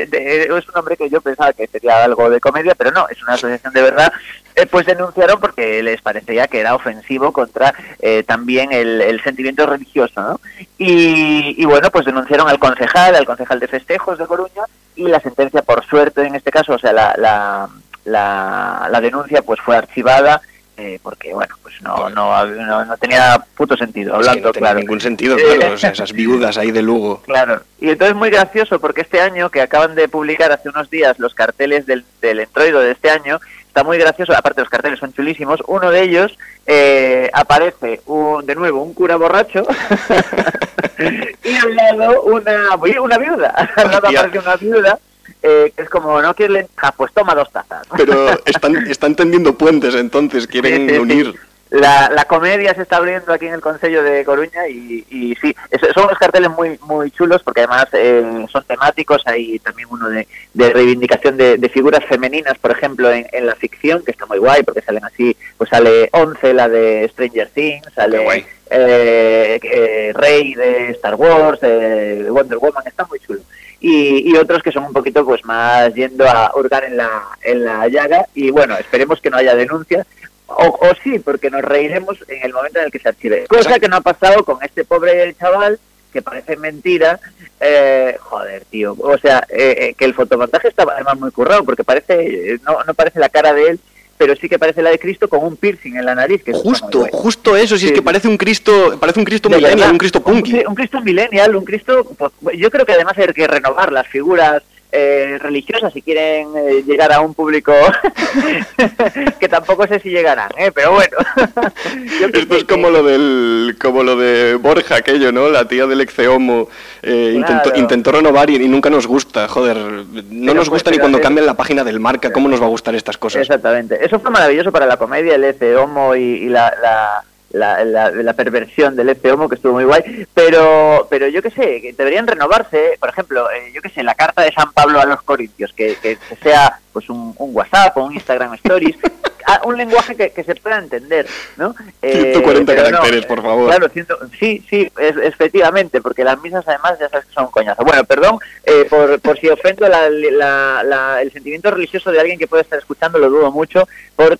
de es un nombre que yo pensaba que sería algo de comedia, pero no, es una asociación de verdad, eh, pues denunciaron porque les parecía que era ofensivo contra eh, también el, el sentimiento religioso, ¿no? Y, y bueno, pues denunciaron al concejal, al concejal de festejos de Coruña, y la sentencia, por suerte en este caso, o sea, la, la, la, la denuncia pues fue archivada eh, porque bueno pues no, no, no, no tenía puto sentido hablando
no tenía
claro.
ningún sentido, claro. O sea, esas viudas ahí de Lugo.
Claro, y entonces muy gracioso porque este año, que acaban de publicar hace unos días los carteles del, del entroido de este año, está muy gracioso, aparte los carteles son chulísimos, uno de ellos eh, aparece un, de nuevo un cura borracho y al lado una, una viuda, al lado aparece una viuda eh, es como, no quieres lentejas, pues toma dos tazas.
Pero están, están tendiendo puentes, entonces quieren
Sí, sí, sí.
unir.
La, la comedia se está abriendo aquí en el Consejo de Coruña y, y sí, es- son unos carteles muy muy chulos porque además eh, son temáticos, hay también uno de, de reivindicación de, de figuras femeninas, por ejemplo, en, en la ficción, que está muy guay porque salen así, pues sale Once, la de Stranger Things, sale eh, eh, Rey de Star Wars, eh, Wonder Woman, está muy chulo. Y, y otros que son un poquito pues más yendo a hurgar en la, en la llaga y bueno, esperemos que no haya denuncias o, o sí, porque nos reiremos en el momento en el que se archive. Cosa que no ha pasado con este pobre chaval, que parece mentira. Eh, joder, tío. O sea, eh, eh, que el fotomontaje está además muy currado, porque parece eh, no, no parece la cara de él, pero sí que parece la de Cristo con un piercing en la nariz. Que eso
Justo,
guay.
justo eso, si es
Sí.
que parece un Cristo, parece un Cristo millennial, un Cristo punky.
Un, un Cristo millennial, un Cristo... pues, yo creo que además hay que renovar las figuras eh, religiosas si quieren eh, llegar a un público que tampoco sé si llegarán, ¿eh? pero bueno.
Esto es como lo del, como lo de Borja, aquello, ¿no? La tía del Exeomo eh, intentó,
Claro.
intentó renovar y, y nunca nos gusta, joder. No
Pero
nos gusta ni cuando cambian la página del marca, ¿cómo nos va a gustar estas cosas?
Exactamente. Eso fue maravilloso para la comedia, el Ece Homo y, y la, la, la, la- la perversión del Ece Homo, que estuvo muy guay. Pero, pero yo qué sé, que deberían renovarse, por ejemplo, eh, yo qué sé, la carta de San Pablo a los Corintios, que, que sea pues un, un WhatsApp o un Instagram Stories, a- un lenguaje que, que se pueda entender, ¿no? Eh,
140
pero no,
caracteres, por favor.
Claro, ciento- sí, sí, es- efectivamente, porque las misas además ya sabes que son un coñazo. Bueno, perdón eh, por, por si ofendo la- la- la- el sentimiento religioso de alguien que puede estar escuchando, lo dudo mucho,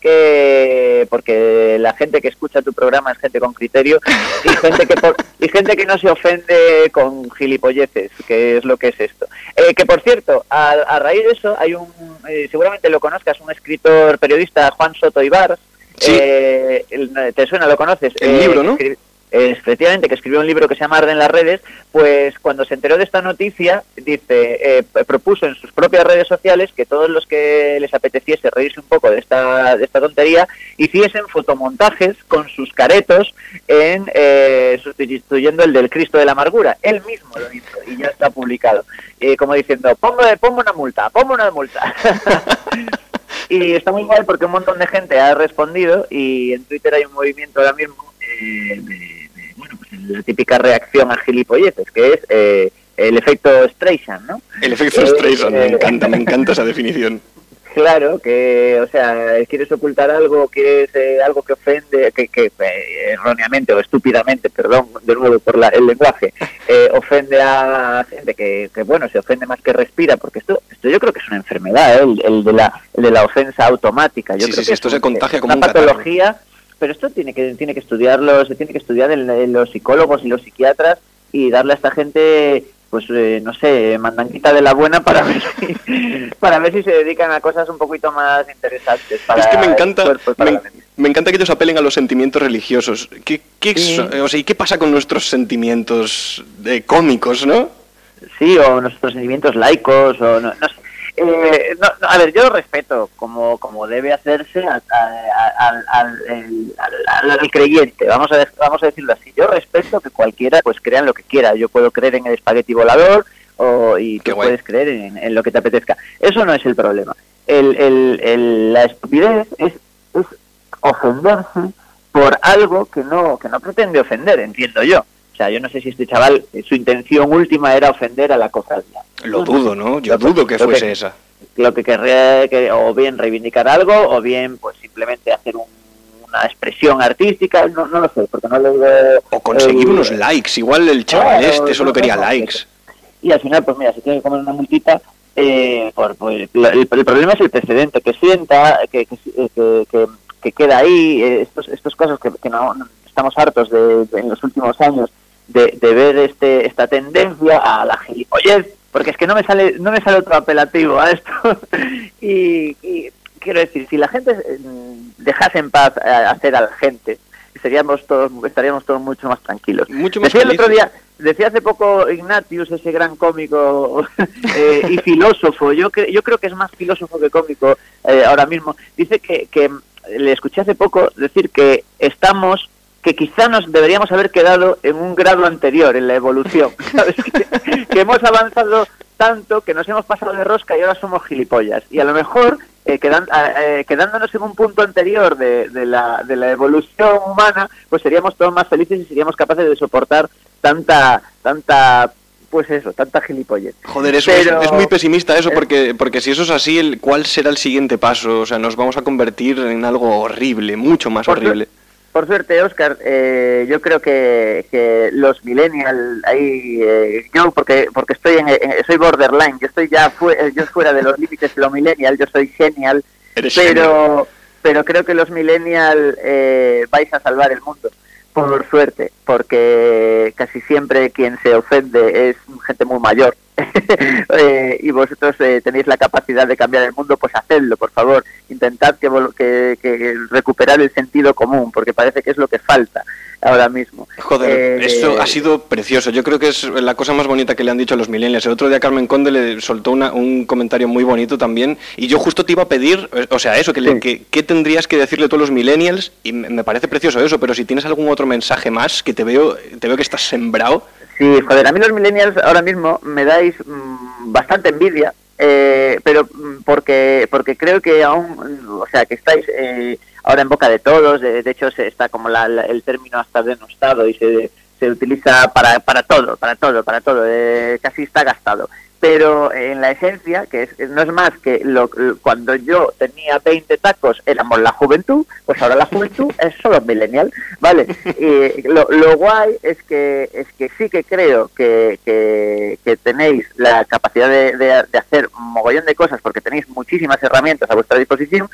porque porque la gente que escucha tu programa es gente con criterio y gente que por- y gente que no se ofende con gilipolleces, que es lo que es esto. Eh, que por cierto, a, a raíz de eso hay un, eh, seguramente lo conozcas, un escritor periodista, Juan Soto Ibar,
Sí.
eh, ¿te suena? ¿Lo conoces?
El
Eh,
libro,
que
¿no?
eh, efectivamente, que escribió un libro que se llama Arde en las redes, pues cuando se enteró de esta noticia, dice, eh, propuso en sus propias redes sociales que todos los que les apeteciese reírse un poco de esta, de esta tontería, hiciesen fotomontajes con sus caretos en eh, sustituyendo el del Cristo de la Amargura. Él mismo lo hizo y ya está publicado. Eh, como diciendo, pongo, pongo una multa, pongo una multa. Y está muy guay porque un montón de gente ha respondido y en Twitter hay un movimiento ahora mismo eh, de, de, bueno, pues la típica reacción a gilipolleces, que es eh, el efecto Streisand, ¿no?
El efecto Streisand, me
eh,
encanta, me encanta esa definición.
Claro, que, o sea, quieres ocultar algo, quieres eh, algo que ofende, que, que eh, erróneamente o estúpidamente, perdón, de nuevo por la- el lenguaje, eh, ofende a gente que, que, bueno, se ofende más que respira, porque esto, esto yo creo que es una enfermedad, el, el de la, el de la ofensa automática. Yo
Sí,
creo
sí, sí,
que
esto
es
se contagia como
una
un catarro.
patología, pero esto tiene que, tiene que estudiarlo, se tiene que estudiar en, en los psicólogos y los psiquiatras y darle a esta gente pues eh, no sé, mandanguita de la buena para ver si, para ver si se dedican a cosas un poquito más interesantes. Para
es que me encanta,
cuerpo y para
me, encanta que ellos apelen a los sentimientos religiosos. ¿Qué, qué,
Sí.
o sea, ¿Y qué pasa con nuestros sentimientos eh, cómicos, no?
Sí, o nuestros sentimientos laicos, o no, no sé. Eh, no, no, a ver, yo lo respeto como, como debe hacerse al, al- al- al- creyente, vamos a, vamos a decirlo así. Yo respeto que cualquiera pues crea en lo que quiera. Yo puedo creer en el espagueti volador o, y
Qué
tú
guay.
puedes creer en, en lo que te apetezca. Eso no es el problema. El, el- el- la estupidez es, es ofenderse por algo que no, que no pretende ofender, entiendo yo. O sea, yo no sé si este chaval, su intención última era ofender a la cofradía.
Lo dudo, ¿no? Yo
Lo
dudo que
que-
fuese esa.
Lo que querría que o bien reivindicar algo o bien pues simplemente hacer un- una expresión artística, no, no lo sé, porque no le veo...
O conseguir
eh,
unos likes. Igual el chaval
Claro,
este solo
no,
quería
no,
likes.
y al final, pues mira, se tiene que comer una multita, eh, por, por- el, el problema es el precedente que sienta, que, que, que, que- que queda ahí, eh, estos, estos casos que, que no, no- estamos hartos de, de- en los últimos años de, de ver este esta tendencia a la gilipollez, porque es que no me sale no me sale otro apelativo a esto. y, y quiero decir, si la gente eh, dejase en paz a- hacer a la gente, seríamos todos estaríamos todos mucho más tranquilos.
Mucho más
Decía el otro día, decía hace poco Ignatius, ese gran cómico eh, y filósofo, yo, cre- yo creo que es más filósofo que cómico eh, ahora mismo, dice que, que mm, le escuché hace poco decir que estamos, que quizá nos deberíamos haber quedado en un grado anterior en la evolución, ¿sabes? Que, que hemos avanzado tanto que nos hemos pasado de rosca y ahora somos gilipollas. Y a lo mejor, eh, quedan- eh, quedándonos en un punto anterior de, de la, de la evolución humana, pues seríamos todos más felices y seríamos capaces de soportar tanta, tanta, pues eso, tanta gilipollez.
Joder, eso
Pero-
es, es muy pesimista eso, porque, porque si eso es así, el, ¿cuál será el siguiente paso? O sea, nos vamos a convertir en algo horrible, mucho más
Por su-
horrible.
Por suerte, Oscar, eh, yo creo que, que los millennials ahí, eh, yo porque porque estoy en, en- soy borderline, yo estoy ya fue, yo fuera de los límites de lo millennial, yo soy genial,
Eres
pero pero creo que los millennials eh, vais a salvar el mundo, por suerte, porque casi siempre quien se ofende es gente muy mayor. Eh, y vosotros eh, tenéis la capacidad de cambiar el mundo, pues hacedlo, por favor. Intentad que, que, que recuperar el sentido común, porque parece que es lo que falta ahora mismo.
Joder,
Eh,
eso ha sido precioso. Yo creo que es la cosa más bonita que le han dicho a los millennials. El otro día Carmen Conde le soltó una- un comentario muy bonito también. Y yo justo te iba a pedir, o sea, eso, que, le-
Sí.
que- ¿qué tendrías que decirle tú a los millennials? Y me me parece precioso eso, pero si tienes algún otro mensaje más, que te veo, te veo que estás sembrado.
Sí, joder, a mí los millennials ahora mismo me dais mm, bastante envidia, eh, pero mm, porque porque creo que aún, o sea, que estáis eh, ahora en boca de todos, de, hecho se está como la- el término hasta denostado y se, se utiliza para, para todo, para todo, para todo, eh, casi está gastado. Pero en la esencia, que es, no es más que lo, cuando yo tenía 20 tacos éramos la juventud, pues ahora la juventud es solo millennial, ¿vale? Y lo, lo guay es que es que sí que creo que, que, que tenéis la capacidad de, de- de hacer un mogollón de cosas porque tenéis muchísimas herramientas a vuestra disposición.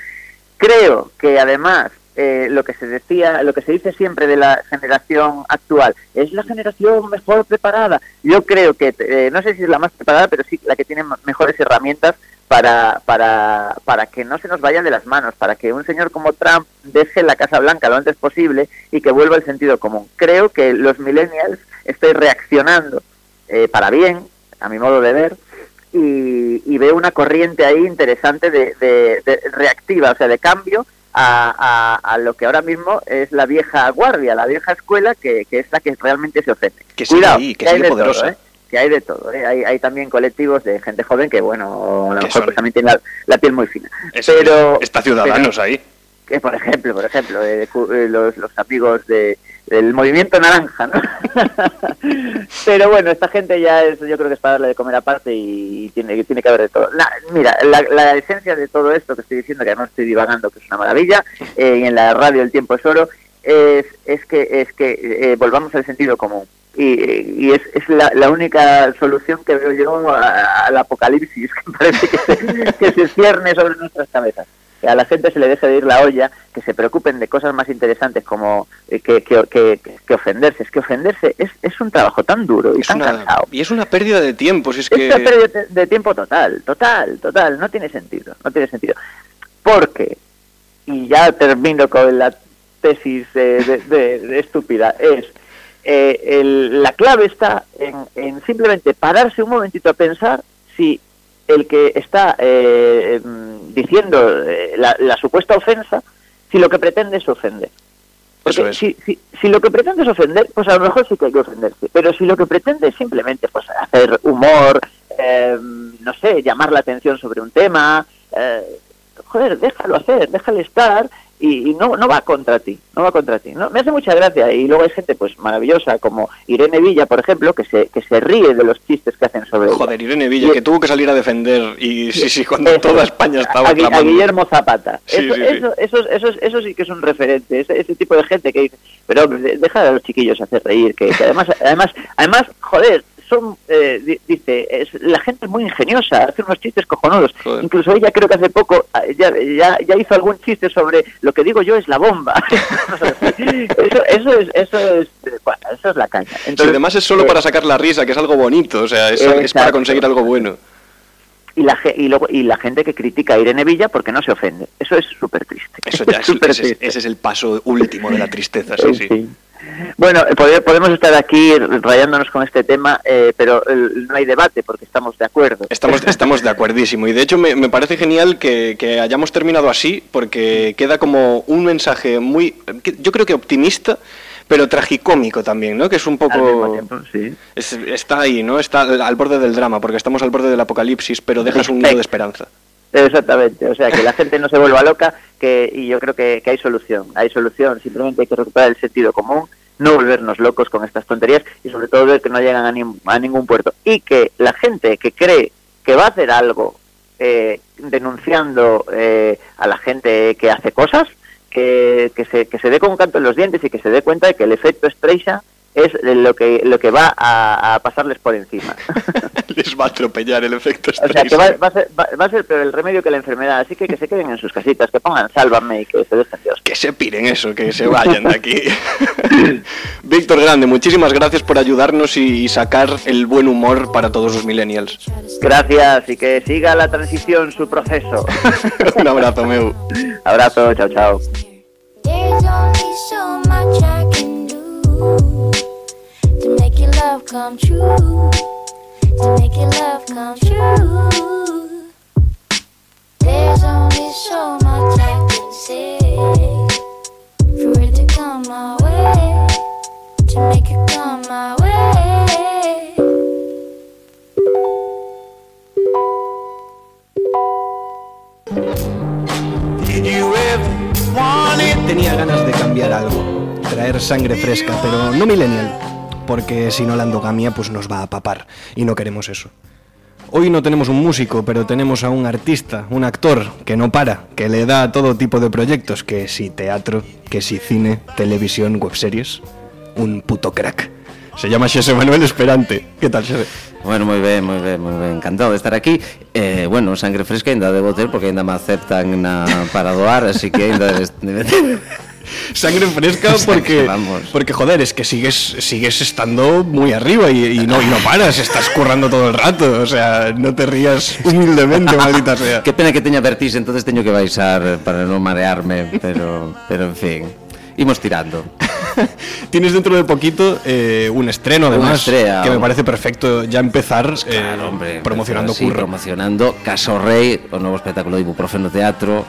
Creo que además eh, lo que se decía, lo que se dice siempre de la generación actual es la generación mejor preparada. Yo creo que eh, no sé si es la más preparada, pero sí la que tiene mejores herramientas para, para, para que no se nos vayan de las manos, para que un señor como Trump deje la Casa Blanca lo antes posible y que vuelva el sentido común. Creo que los millennials estoy reaccionando eh, para bien, a mi modo de ver, y, y veo una corriente ahí interesante de, de- de reactiva, o sea, de cambio a, a- a lo que ahora mismo es la vieja guardia, la vieja escuela, que, que es la que realmente se ofende.
Que sigue
Cuidado,
ahí, que sigue
de
poderosa.
todo, ¿eh? que hay de todo. ¿eh? Hay, hay también colectivos de gente joven que, bueno, a lo
Que
mejor pues, también tiene la, la piel muy fina.
Es-
Pero,
está Ciudadanos ahí.
Que por ejemplo, por ejemplo, eh, eh, los, los amigos de, del movimiento naranja, ¿no? Pero bueno, esta gente ya es, yo creo que es para darle de comer aparte y tiene, tiene que haber de todo. La- mira, la, esencia de todo esto que estoy diciendo, que no estoy divagando, que es una maravilla, eh, y en la radio el tiempo es oro, es, es que, es que eh, volvamos al sentido común. Y, y es, es la, la única solución que veo yo al apocalipsis que parece que se, que se cierne sobre nuestras cabezas. Que a la gente se le deje de ir la olla, que se preocupen de cosas más interesantes como eh, que, que, que, que ofenderse. Es que ofenderse es, es un trabajo tan duro y
Es
tan
una-
cansado.
y es una pérdida de tiempo, si es
Es
que...
una pérdida de, de tiempo total, total, total. No tiene sentido, no tiene sentido. Porque, y ya termino con la tesis eh, de, de- de estúpida, es eh, el- la clave está en, en simplemente pararse un momentito a pensar si el que está eh, mm, diciendo eh, la, la supuesta ofensa, si lo que pretende es ofender. Porque
es.
si, si, si lo que pretende es ofender, pues a lo mejor sí que hay que ofenderse. Pero si lo que pretende es simplemente pues, hacer humor, eh, no sé, llamar la atención sobre un tema, eh, joder, déjalo hacer, déjale estar y, y no, no va contra ti, no va contra ti. ¿no? Me hace mucha gracia y luego hay gente pues maravillosa como Irene Villa, por ejemplo, que se, que se ríe de los chistes que hacen sobre ella.
Joder, Irene Villa,
Y-
que tuvo que salir a defender y sí, sí, cuando
Eso,
toda España estaba
a, a. Guillermo Zapata.
Sí,
eso,
sí, sí.
Eso, eso, eso, sí que es un referente, ese, ese tipo de gente que dice, pero deja a los chiquillos hacer reír, que, que además, además, además, joder, son, eh, di- dice, es, la gente es muy ingeniosa, hace unos chistes cojonudos.
Joder.
Incluso ella creo que hace poco ah, ya, ya, ya hizo algún chiste sobre lo que digo yo es la bomba. eso, eso es, eso es, bueno, eso es la caña. Entonces,
además es solo
eh,
para sacar la risa, que es algo bonito, o sea, es, es para conseguir algo bueno.
y la, y, luego, y la gente que critica a Irene Villa porque no se ofende. Eso es súper triste.
Eso ya es, ese, ese es el paso último de la tristeza, sí, sí.
Sí. Bueno, eh, pode- podemos estar aquí rayándonos con este tema, eh, pero eh, no hay debate porque estamos de acuerdo.
Estamos, estamos de acuerdísimo y de hecho me, me parece genial que, que hayamos terminado así porque queda como un mensaje muy, yo creo que optimista, pero tragicómico también, ¿no? Que es un poco...
tiempo, sí.
es- está ahí, ¿no? Está al borde del drama porque estamos al borde del apocalipsis, pero dejas un hilo de esperanza.
Exactamente, o sea, que la gente no se vuelva loca que y yo creo que, que hay solución, hay solución, simplemente hay que recuperar el sentido común, no volvernos locos con estas tonterías y sobre todo ver que no llegan a, ni- a ningún puerto. Y que la gente que cree que va a hacer algo eh, denunciando eh, a la gente que hace cosas, que, que, se, que se dé con un canto en los dientes y que se dé cuenta de que el efecto estrella es lo que, lo que va a, a pasarles por encima.
Les va a atropellar el efecto
O sea, que va, va a ser, va, va a ser peor el remedio que la enfermedad, así que que se queden en sus casitas, que pongan sálvame y que se dejen Dios.
Que se piren eso, que se vayan de aquí. Víctor Grande, muchísimas gracias por ayudarnos y, y sacar el buen humor para todos los millennials.
Gracias y que siga la transición su proceso.
un abrazo, meu.
Abrazo, chao, chao.
Love come true. To make your love come true. There's only so much I can say for it to come my way. To make it come my way.
Did you ever want it?
Tenía ganas de cambiar algo, traer sangre fresca, pero no millennial, porque si no la endogamia pues nos va a papar y no queremos eso. Hoy no tenemos un músico, pero tenemos a un artista, un actor que no para, que le da a todo tipo de proyectos, que si teatro, que si cine, televisión, webseries, un puto crack. Se llama Xese Manuel Esperante. ¿Qué tal, Xese?
Bueno, moi ben, moi ben, moi ben, encantado de estar aquí eh, Bueno, sangre fresca ainda debo ter porque ainda me aceptan para doar Así que ainda debes, debe ter
Sangre fresca porque, porque joder, es que sigues, sigues estando muy arriba y, y no, y no paras, estás currando todo el rato, o sea, no te rías humildemente, maldita sea.
Que pena que teña vertis, entonces teño que baixar para non marearme Pero, pero en fin, imos tirando
Tienes dentro de poquito eh, un estreno, además,
estrella,
que me parece perfecto ya empezar eh,
Claro, hombre,
promocionando
sí,
curro.
promocionando Caso Rei, o novo espectáculo de Ibuprofeno Teatro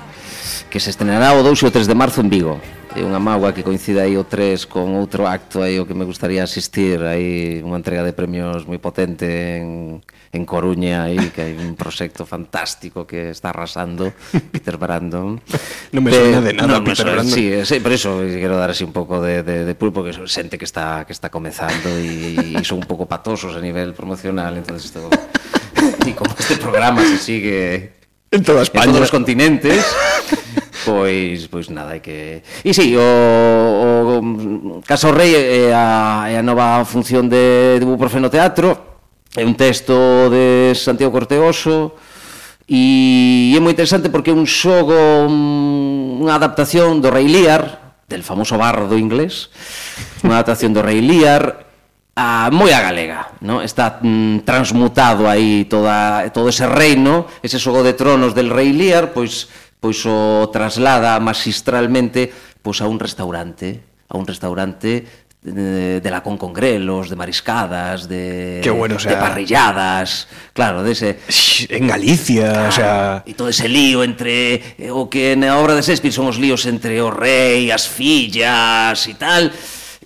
que se estrenará o 2 e o 3 de marzo en Vigo. É unha mágoa que coincida aí o 3 con outro acto aí o que me gustaría asistir, aí unha entrega de premios moi potente en, en Coruña aí, que hai un proxecto fantástico que está arrasando Peter Brandon.
non me suena de nada
no,
Peter
suena,
Brandon.
Sí, eh, sí, por eso quero dar así un pouco de, de, de pulpo que xente que está que está comezando e, e son un pouco patosos a nivel promocional, entonces isto e como este programa se sigue
en toda España, en
todos os continentes Pois, pois nada, é que... E si, sí, o, o Caso Rei é a, é a nova función de, de Buprofeno Teatro, é un texto de Santiago Corteoso, e é moi interesante porque é un xogo, unha adaptación do Rei Lear, del famoso bardo inglés, unha adaptación do Rei Lear, a moi a galega, ¿no? Está mm, transmutado aí toda todo ese reino, ese xogo de tronos del rei Lear, pois pois o traslada magistralmente pois a un restaurante, a un restaurante de, de la con congrelos, de mariscadas, de,
Qué bueno, o sea,
de parrilladas, claro, de ese...
En Galicia, claro, o sea...
E todo ese lío entre eh, o que na obra de Shakespeare son os líos entre o rei, as fillas e tal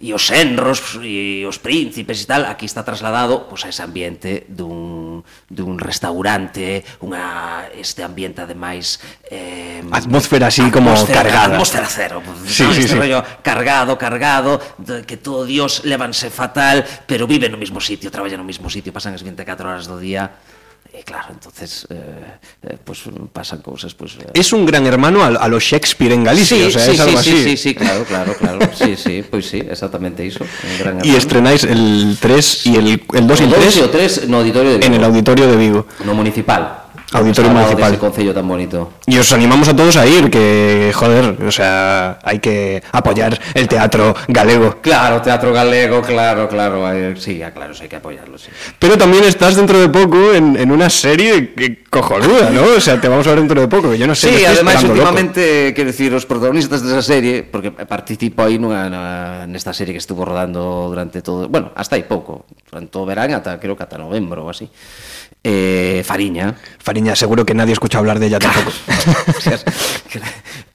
e os enros e os príncipes e tal, aquí está trasladado pois, a ese ambiente dun, dun restaurante, unha, este ambiente ademais... Eh,
atmósfera así atmósfera, como cargada.
Atmósfera cero,
sí,
no,
sí,
este
sí.
rollo cargado, cargado, de que todo Dios levanse fatal, pero vive no mismo sitio, traballa no mismo sitio, pasan as 24 horas do día E claro, entonces eh, eh, pues pasan cousas pues eh,
Es un gran hermano a, a los Shakespeare en Galicia,
sí,
o sea,
sí,
es algo
sí,
así.
sí, sí, claro, claro, claro. Sí, sí, pois sí, exactamente iso. Un gran
Y estrenáis el 3 y el, el 2 y el
O
3
e o 3 no auditorio de Vigo.
en el auditorio de Vigo.
no municipal.
Auditorio municipal.
Concello tan bonito.
Y os animamos a todos a ir, que joder, o sea, hay que apoyar el teatro galego.
Claro, teatro galego, claro, claro, eh, sí, claro, sí, hay que apoyarlo, sí.
Pero también estás dentro de poco en, en una serie que cojonuda, ¿no? O sea, te vamos a ver dentro de poco, que yo no sé.
Sí,
loco.
últimamente, quero dicir, os protagonistas desa serie, porque participo aí nunha, na, nesta serie que estuvo rodando durante todo, bueno, hasta aí pouco, durante todo o verán ata creo que ata novembro ou así. Eh, Fariña.
Fariña, seguro que nadie escucha hablar de ella tampoco.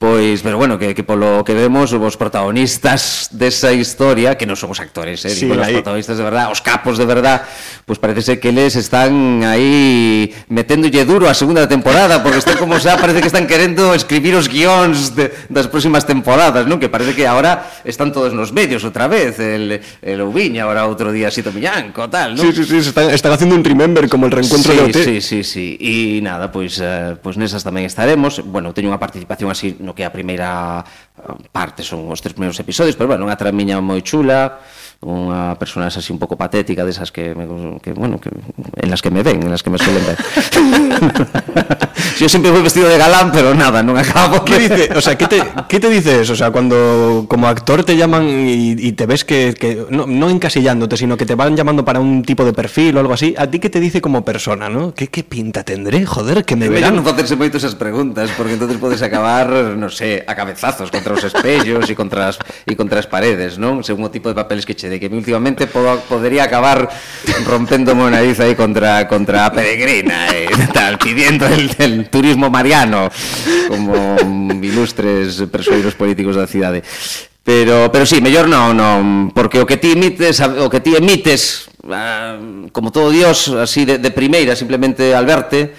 Pois, pero bueno, que, que polo que vemos os protagonistas desa historia, que non son os actores, eh,
Sí,
digo, os
aí.
protagonistas de verdad, os capos de verdad, pois parece ser que eles están aí meténdolle duro a segunda temporada, porque están como xa parece que están querendo escribir os guións de, das próximas temporadas, non? Que parece que ahora están todos nos medios outra vez, el, el Ouviña, ahora outro día Sito Miñanco, tal, non?
Sí, sí, sí, están, están haciendo un remember como el reencuentro
sí,
de hotel.
Sí, sí, sí. E nada, pois, eh, pois nesas tamén estaremos. Bueno, teño unha participación así no que a primeira eh, parte son os tres primeiros episodios, pero bueno, unha tramiña moi chula unha personaxe así un pouco patética desas que, me, que bueno, que, en las que me ven, en las que me suelen ver. Yo siempre voy vestido de galán, pero nada, non acabo.
¿Qué dice? O sea, ¿qué te, qué te dice eso? O sea, cuando como actor te llaman y, y te ves que, que no, no encasillándote, sino que te van llamando para un tipo de perfil o algo así, ¿a ti qué te dice como persona, no? ¿Qué, qué pinta tendré? Joder, que me verán.
non facerse moito esas preguntas, porque entonces podes acabar, no sé, a cabezazos contra os espellos e contra as, e contra as paredes, non? Según o tipo de papeles que che de que últimamente podo, podería acabar rompéndome una nariz aí contra contra a peregrina e eh, tal, pidiendo el, el turismo mariano como ilustres persoeiros políticos da cidade. Pero pero si, sí, mellor non, non, porque o que ti emites, o que ti emites, ah, como todo Dios, así de, de primeira, simplemente al verte,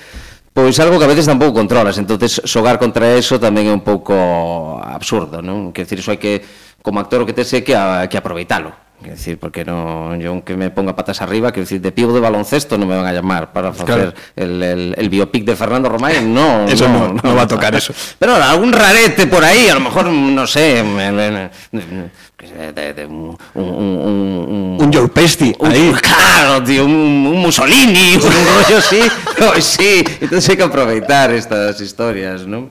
Pois algo que a veces tampouco controlas, entonces xogar contra eso tamén é un pouco absurdo, non? Quer decir, iso hai que como actor o que te sei que, a, que aproveitalo. Quer decir, porque non, yo aunque me ponga patas arriba, quer decir, de pivo de baloncesto non me van a llamar para facer
Claro.
el, el, el biopic de Fernando Romay, no,
Eso no, no va a tocar eso.
Pero algún rarete por ahí, a lo mejor, no sé, me- me- me- de- de un, un, un,
Un ahí.
Claro, tío, un, un Mussolini, un rollo así. Pues sí, entonces hay que aprovechar estas historias, ¿no?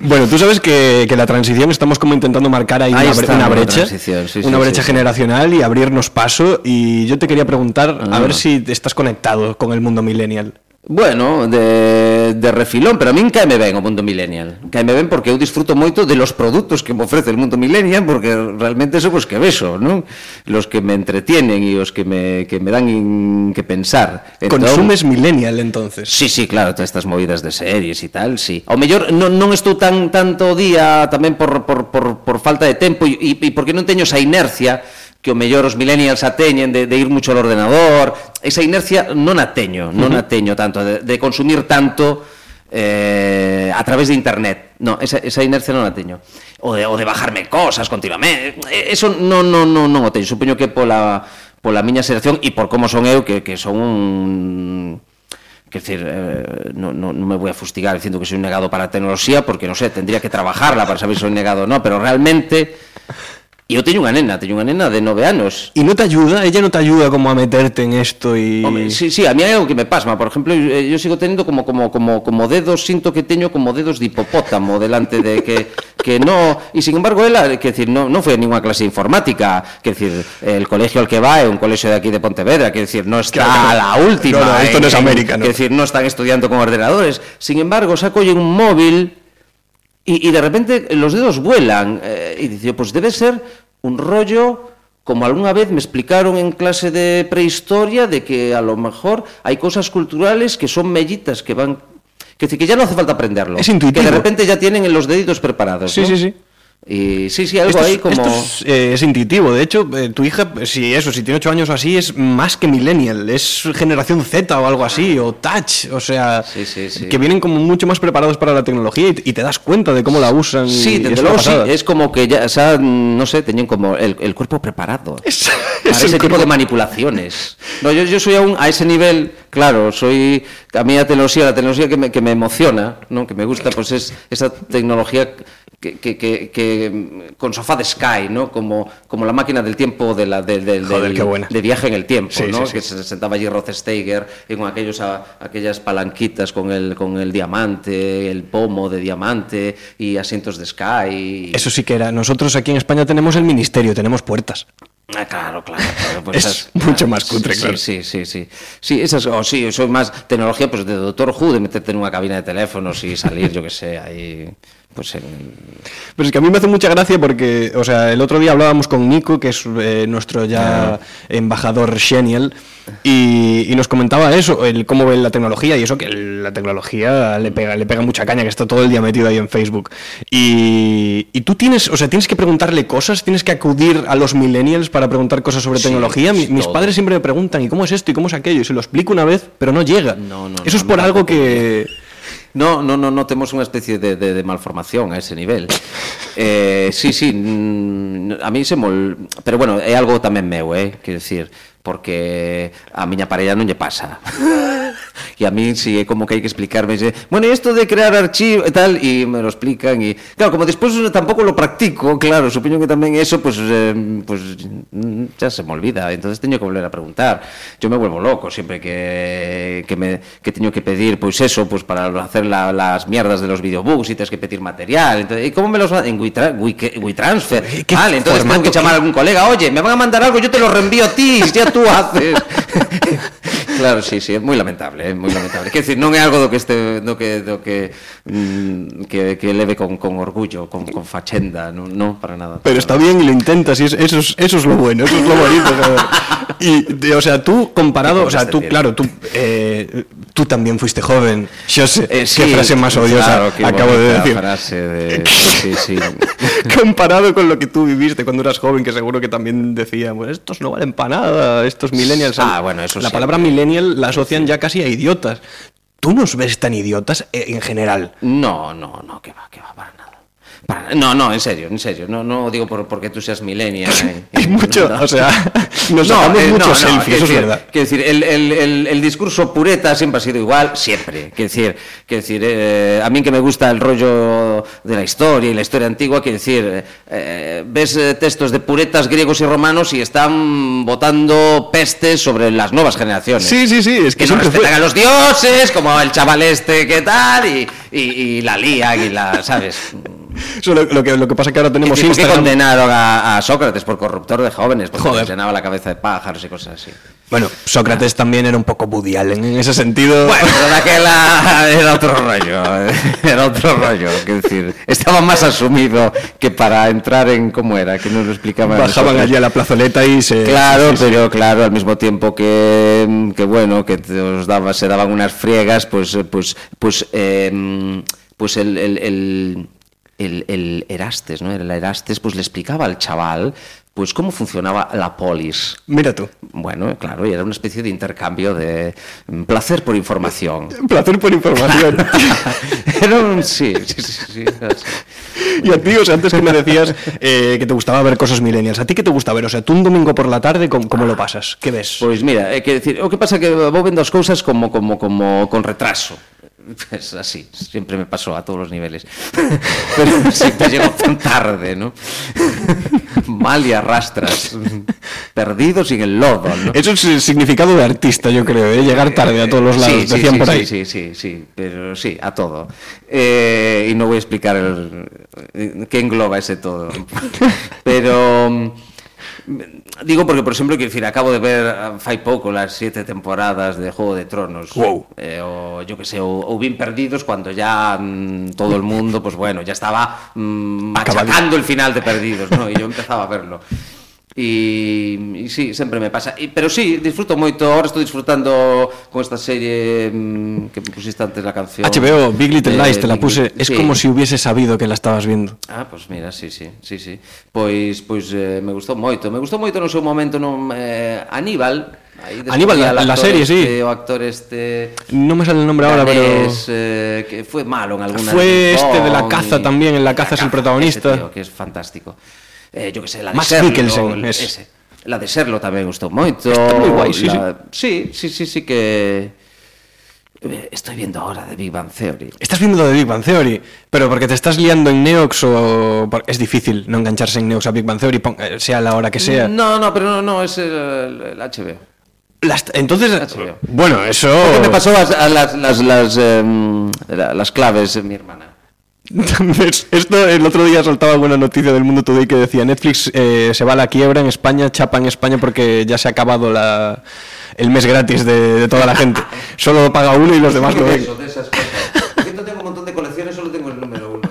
Bueno, tú sabes que, que la transición estamos como intentando marcar ahí,
Ahí
una,
está,
una
una
brecha,
transición, sí,
una
sí,
brecha
sí, sí.
generacional y abrirnos paso. Y yo te quería preguntar, a
ah.
ver si estás conectado con el mundo millennial.
Bueno, de, de refilón, pero a min caeme ben o mundo millennial. Caeme ben porque eu disfruto moito de los produtos que me ofrece el mundo millennial, porque realmente son os que beso, non? Los que me entretienen e os que me, que me dan in, que pensar.
Consumes millennial, entonces?
Sí, sí, claro, todas estas movidas de series e tal, sí. Ao mellor non, non estou tan tanto día tamén por, por, por, por falta de tempo e, e porque non teño esa inercia que o mellor os millennials a teñen de, de ir mucho ao ordenador, esa inercia non a teño, non a teño tanto, de, de consumir tanto eh, a través de internet. No, esa, esa inercia non a teño. O de, o de bajarme cosas continuamente, eh, eso non, non, non, non o teño. Supoño que pola, pola miña xeración e por como son eu, que, que son un... Quer dizer, eh, non, non, non me vou a fustigar dicindo que soy un negado para a tecnoloxía porque, non sei, tendría que trabajarla para saber se soy negado ou non, pero realmente E eu teño unha nena, teño unha nena de nove anos.
¿Y no te ayuda? ¿Ella no te ayuda como a meterte en esto y...?
Home, sí, sí, a mí hai algo que me pasma. Por exemplo, eu, eu sigo teniendo como como como como dedos, sinto que teño como dedos de hipopótamo delante de que que no, e sin embargo ela, que decir, no non foi a ninguna clase de informática, que decir, el colegio al que va é un colegio de aquí de Pontevedra, que decir, no está
Claro,
a la última.
no, no, esto no es América, no.
Que decir, no están estudiando con ordenadores. Sin embargo, saco un móvil y, y de repente los dedos vuelan. eh, y dice, pues debe ser un rollo como alguna vez me explicaron en clase de prehistoria de que a lo mejor hay cosas culturales que son mellitas que van que, que ya no hace falta aprenderlo.
Es intuitivo.
Que de repente ya tienen los deditos preparados.
Sí,
¿no?
sí, sí.
Y sí, sí, algo
Esto es-
ahí como...
esto es, eh, es intuitivo. De hecho, eh, tu hija, si eso, si tiene ocho años o así, es más que millennial. Es generación Z o algo así, o touch. O sea,
Sí, sí, sí.
que vienen como mucho más preparados para la tecnología y, y te das cuenta de cómo la usan.
Sí,
es
desde luego sí, es como que ya, o sea, no sé, tenían como el, el cuerpo preparado
Es-
para ese tipo
cuerpo-
de manipulaciones. No, yo, yo soy aún a ese nivel, claro, soy, a mí la tecnología, la tecnología que me, que me emociona, ¿no? que me gusta, pues es esa tecnología que, que, que, que, con sofá de Sky, ¿no? Como, como la máquina del tiempo de, la, de,
Joder,
del-
qué
de viaje en el tiempo,
Sí,
¿no?
sí, sí.
que se sentaba allí Rod Steiger y con aquellos, a- aquellas palanquitas con el, con el diamante, el pomo de diamante y asientos de Sky. y-
Eso sí que era. Nosotros aquí en España tenemos el ministerio, tenemos puertas.
Ah, claro, claro, claro. pues
Es
esas-
mucho más cutre,
sí,
claro.
Sí, sí, sí. Sí, esas, o sí, soy más tecnología pues de Doctor Who, de meterte en una cabina de teléfonos y salir, yo que sé, ahí, pues en...
Pero es que a mí me hace mucha gracia porque, o sea, el otro día hablábamos con Nico, que es eh, nuestro ya embajador genial, y, y nos comentaba eso, el cómo ve la tecnología y eso que la tecnología le pega, le pega mucha caña, que está todo el día metido ahí en Facebook. Y, y tú tienes, o sea, tienes que preguntarle cosas, tienes que acudir a los millennials para preguntar cosas sobre
Sí,
tecnología. Mi- mis padres siempre me preguntan, ¿y cómo es esto? ¿Y cómo es aquello? Y se lo explico una vez, pero no llega.
No, no,
eso
no,
es por algo que...
No, no, no, no temos unha especie de, de, de malformación a ese nivel. eh, sí, sí, mm, a mí se mol... Pero bueno, é algo tamén meu, eh? Quero decir, porque a miña parella non lle pasa. E a mí sí é como que hai que explicarme, dice, bueno, e isto de crear archivo e tal, e me lo explican e claro, como despois tampouco lo practico, claro, supoño que tamén eso pues eh, pues mm, ya se me olvida, entonces teño que volver a preguntar. Yo me vuelvo loco siempre que que me que teño que pedir pues eso, pues para hacer la- las mierdas de los videobooks y tienes que pedir material. Entonces, ¿y cómo me los en WeTransfer?
¿Qué
Vale, entonces tengo que llamar a algún colega, "Oye, me van a mandar algo, yo te lo reenvío a ti, ya tú haces." Claro, sí, sí, é moi lamentable, é moi lamentable. Quer decir, non é algo do que este do que do que mm, que, que leve con, con orgullo, con, con fachenda, non, non para nada.
Pero está bien y lo intentas, y es- eso, es, eso es lo bueno, eso es lo bonito. Y, o sea, tú comparado, o sea, tú, claro, tú, eh, tú también fuiste joven. Yo sé,
Eh, sí,
qué frase más odiosa
claro,
acabo de decir.
frase de- sí, sí.
comparado con lo que tú viviste cuando eras joven, que seguro que también decían, pues estos no valen para nada, estos millennials.
Ah, bueno, eso
La
sí.
palabra millennial la asocian ya casi a idiotas. ¿Tú nos ves tan idiotas eh, en general?
No, no, no, que va, que va, para nada. No, no, en serio, en serio. No, no digo por, porque tú seas millennial. eh.
Hay mucho,
No.
o sea, nos sacamos
eh,
muchos
no, no,
selfies, eso es
decir-
verdad.
Quiero decir, el, el- el- el discurso pureta siempre ha sido igual, siempre. Quiero decir, quiero decir eh, a mí que me gusta el rollo de la historia y la historia antigua, quiero decir, eh, ves eh, textos de puretas griegos y romanos y están votando pestes sobre las nuevas generaciones.
Sí, sí, sí, es que,
que no
fue-
a los dioses, como el chaval este que tal, y, y, y la lían y la, ¿sabes?
Eso lo, lo que, lo que pasa es que ahora
¿Por
tenemos
qué
Instagram.
condenaron a, a Sócrates por corruptor de jóvenes? Porque
Joder.
llenaba la cabeza de pájaros y cosas así.
Bueno, Sócrates también era un poco Allen en ese sentido.
Bueno, pero aquella era otro rollo, eh, era otro rollo, quiero decir, estaba más asumido que para entrar en cómo era, que nos lo explicaban.
bajaban allí a la plazoleta y se.
Claro,
sí, sí, sí.
pero claro, al mismo tiempo que, que bueno, que os daba, se daban unas friegas, pues, eh, pues, pues, eh, pues el, el, el, el- el Erastes, ¿no? El Erastes, pues le explicaba al chaval, pues cómo funcionaba la polis.
Mira tú.
Bueno, claro, y era una especie de intercambio de mm, placer por información.
Placer por información.
Era un, sí, sí, sí, sí,
y a ti, o sea, antes que me decías eh, que te gustaba ver cosas millennials, ¿a ti qué te gusta ver? O sea, tú un domingo por la tarde, ¿cómo, cómo lo pasas? ¿Qué ves?
Pois mira, é que decir, o que pasa que vou vendo as cousas como como como con retraso. Pues así, siempre me pasó a todos los niveles. Pero siempre llego tan tarde, ¿no? Mal y arrastras. Perdidos y en el lodo, ¿no?
Eso es el significado de artista, yo creo, ¿eh? llegar tarde a todos los lados,
Sí, sí,
decían
sí,
por
sí,
ahí.
Sí, sí, sí, pero sí, a todo. Eh, y no voy a explicar el, qué engloba ese todo. Pero digo porque, por ejemplo, quiero decir, acabo de ver ah, fai pouco las siete temporadas de Juego de Tronos.
Wow.
Eh, o yo que sé, o, o bien perdidos cuando ya mm, todo el mundo, pues bueno, ya estaba mm, machacando el final de Perdidos, ¿no? Y yo empezaba a verlo. Y, y sí, sempre me pasa. Y, pero sí, disfruto moito. Ahora estou disfrutando con esta serie mm, que me pusiste antes la canción.
HBO, Big Little
Eh,
Lies, te la
Big
puse.
Little-
Es
sí.
como si hubiese sabido que la estabas viendo.
Ah, pois mira, sí, sí, sí, sí. Pois pois eh, me gustou moito. Me gustou moito no seu momento eh, Aníbal. Aí
Aníbal, la- la serie, sí.
este, O actor este
No me sale el nombre ahora, pero.
eh, que fue malo en alguna
Fue este de la caza también, en la caza es el protagonista.
Ese tío, que es fantástico. Eh, yo que sé, la de
Max
Serlo,
Mikkelsen, es.
ese. La de Serlo tamén gustou moito.
Está moi guai, sí,
la- sí, sí, sí, sí que eh, estoy viendo ahora de Big Bang Theory.
Estás viendo de Big Bang Theory, pero porque te estás liando en Neox o... Es difícil no engancharse en Neox a Big Bang Theory, eh, sea la hora que sea.
No, no, pero no, no, es el, el HBO.
Las- entonces,
HBO.
bueno, eso...
Porque me pasó a, a las, las, las, em, la- las claves mi hermana.
Esto el otro día soltaba alguna noticia del Mundo Today que decía Netflix eh, se va a la quiebra en España, chapa en España porque ya se ha acabado la, el mes gratis de, de toda la gente. Solo paga uno y los demás lo ven.
Eso, de esas cosas. Porque no tengo un montón de colecciones, solo tengo el número uno.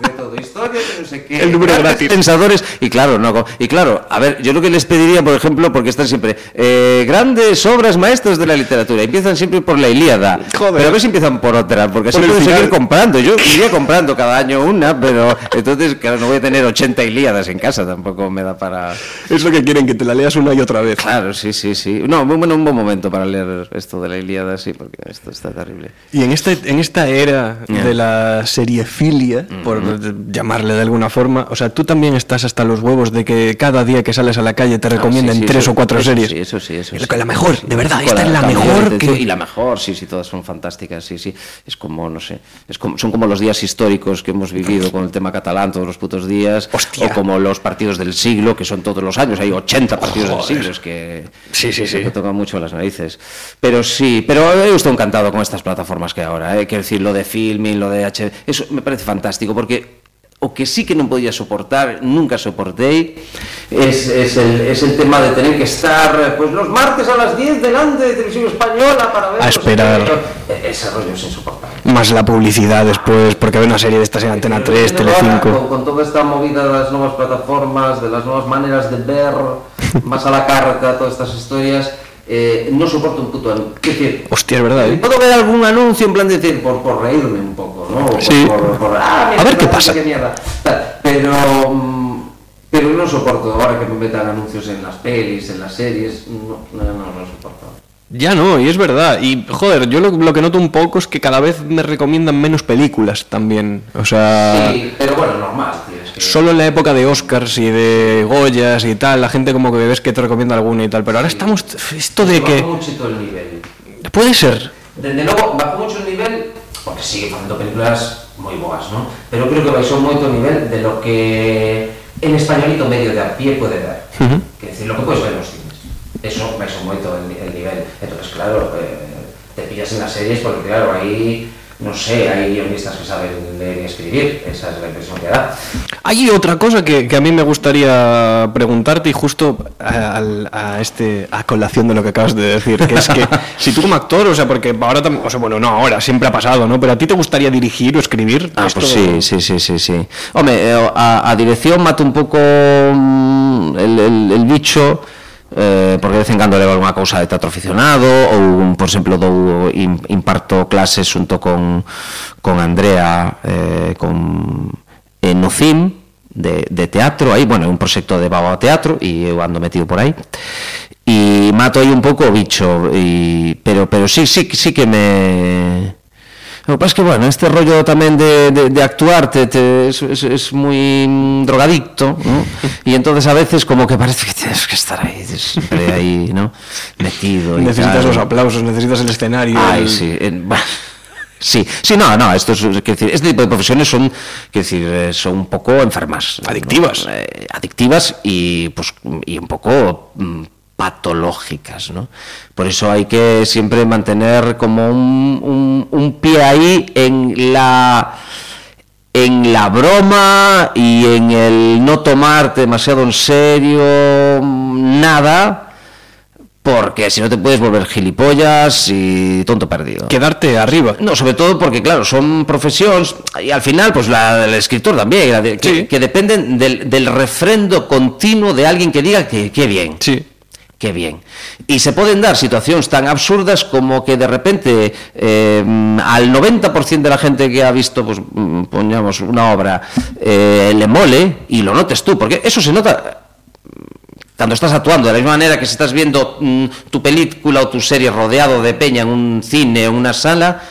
De todo, historia, de no sé qué.
El número gratis.
Pensadores. Y claro, no, y claro, a ver, yo lo que les pediría, por ejemplo, porque están siempre eh, grandes obras maestras de la literatura. Empiezan siempre por la Ilíada.
Joder.
Pero a ver si empiezan por otra, porque así
Por el
pueden
final.
seguir comprando. Yo iría comprando cada año una, pero entonces, claro, no voy a tener 80 Ilíadas en casa, tampoco me da para.
Es lo que quieren, que te la leas una y otra vez.
Claro, sí, sí, sí. No, bueno, un buen momento para leer esto de la Ilíada, sí, porque esto está terrible.
Y en, este, en esta era de la seriefilia, por llamarle de alguna forma, o sea, tú también estás hasta los huevos de que cada día que sales a la calle te recomienden
Ah, sí, sí,
tres
eso-
o cuatro
eso
series.
Sí, eso sí, eso
la- mejor, de verdad, esta es la mejor que-
Y la mejor, sí, sí, todas son fantásticas, sí, sí. Es como, no sé, es como, son como los días históricos que hemos vivido con el tema catalán todos los putos días.
Hostia.
O como los partidos del siglo, que son todos los años. Hay 80 partidos del siglo, es que...
Sí, sí, sí.
Me toca mucho las narices. Pero sí, pero yo estoy encantado con estas plataformas que ahora, ¿eh? quiero decir, lo de filming, lo de H... Eso me parece fantástico, porque o que sí que non podía soportar, nunca soportei, es, es, el, es el tema de tener que estar pues los martes a las 10 delante de Televisión Española para ver...
A esperar.
E- Ese rollo es insoportable.
Más la publicidad después, porque ve una serie de estas en Antena 3,
Pero ahora, Con,
Telecinco.
con toda esta movida de las nuevas plataformas, de las nuevas maneras de ver, más a la carta, todas estas historias, eh, no soporto un puto anuncio. Decir,
Hostia, es verdad, ¿eh?
Puedo ver algún anuncio en plan de decir, por, por reírme un poco, ¿no? Por-
Sí.
por- por- ah, mira,
A ver qué pasa.
mierda. Tal. Pero, mm, pero no soporto ahora que me metan anuncios en las pelis, en las series, no, no, no lo soporto.
Ya no, y es verdad. Y joder, yo lo, lo que noto un poco es que cada vez me recomiendan menos películas también. O sea,
Sí, pero bueno, normal, tío.
Solo en la época de Oscars y de Goyas y tal, la gente como que ves que te recomienda alguna y tal. Pero ahora estamos. Esto de
Bajó
que.
muchito el nivel.
Puede ser.
Desde logo, bajou mucho el nivel, porque sigue facendo películas moi boas, ¿no? Pero creo que baixou moito o nivel de lo que en españolito medio de a pie puede ver.
Ujú.
Que decir, lo que puedes ver en los cines. Eso baixou moito el, el nivel. Entonces, claro, eh, te pillas en las series porque, claro, ahí, no sé, hay guionistas que saben leer y escribir. Esa es la impresión que da.
Hay otra cosa que, que a mí me gustaría preguntarte y justo a, al- a este a colación de lo que acabas de decir, que es que si tú como actor, o sea, porque ahora, tam- o sea, bueno, no ahora, siempre ha pasado, ¿no? Pero a ti te gustaría dirigir o escribir.
Ah,
Esto-
pues sí, sí, sí, sí, sí. Home, eh, a, a dirección mata un pouco mm, el, el, el bicho eh, porque de vez en cando levo unha cousa de teatro aficionado ou, por exemplo, dou imparto clases xunto con, con Andrea eh, con, eh, no CIM de, de teatro, aí, bueno, é un proxecto de Baba Teatro e eu ando metido por aí. E mato aí un pouco o bicho e, pero, pero sí, sí, sí que me Lo que pasa es que, bueno, este rollo también de, de, de actuar te, te- es, es, es muy mm, drogadicto, ¿no? Y entonces a veces como que parece que tienes que estar ahí, siempre ahí, ¿no? Metido y
Necesitas
tal.
los aplausos, necesitas el escenario.
Ay,
el-
sí. en- Sí, sí, no, no, esto es, quiero decir, este tipo de profesiones son, decir, eh, son un poco enfermas.
Adictivas.
Eh, adictivas y, pues, y un poco mm, patológicas, ¿no? Por eso hay que siempre mantener como un, un- un pie ahí en la en la broma y en el no tomarte demasiado en serio nada porque si no te puedes volver gilipollas y tonto perdido.
Quedarte arriba.
No, sobre todo porque, claro, son profesiones y al final, pues la del escritor también, la de- que,
Sí.
que dependen del, del refrendo continuo de alguien que diga que qué bien.
Sí.
Qué bien. Y se pueden dar situaciones tan absurdas como que de repente eh, al 90% de la gente que ha visto, pues mm, pongamos una obra, eh, le mole y lo notes tú, porque eso se nota cuando estás actuando, de la misma manera que si estás viendo mm, tu película o tu serie rodeado de peña en un cine o una sala,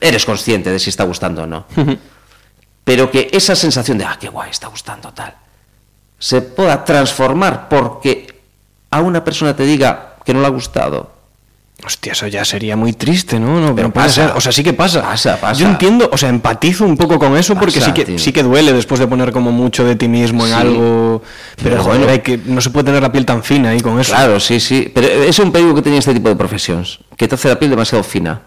eres consciente de si está gustando o no. Pero que esa sensación de, ah, qué guay, está gustando tal, se pueda transformar porque a una persona te diga que no le ha gustado.
Hostia, eso ya sería muy triste, ¿no? No,
Pero
puede
pasa.
ser. O sea, sí que pasa.
Pasa, pasa.
Yo entiendo, o sea, empatizo un poco con eso porque
Pasa,
sí que
tío.
sí que duele después de poner como mucho de ti mismo en
Sí.
algo. Pero,
Pero
joder,
bueno.
hay que, no se puede tener la piel tan fina ahí con eso.
Claro, sí, sí. Pero es un peligro que tiene este tipo de profesiones, que te hace la piel demasiado fina.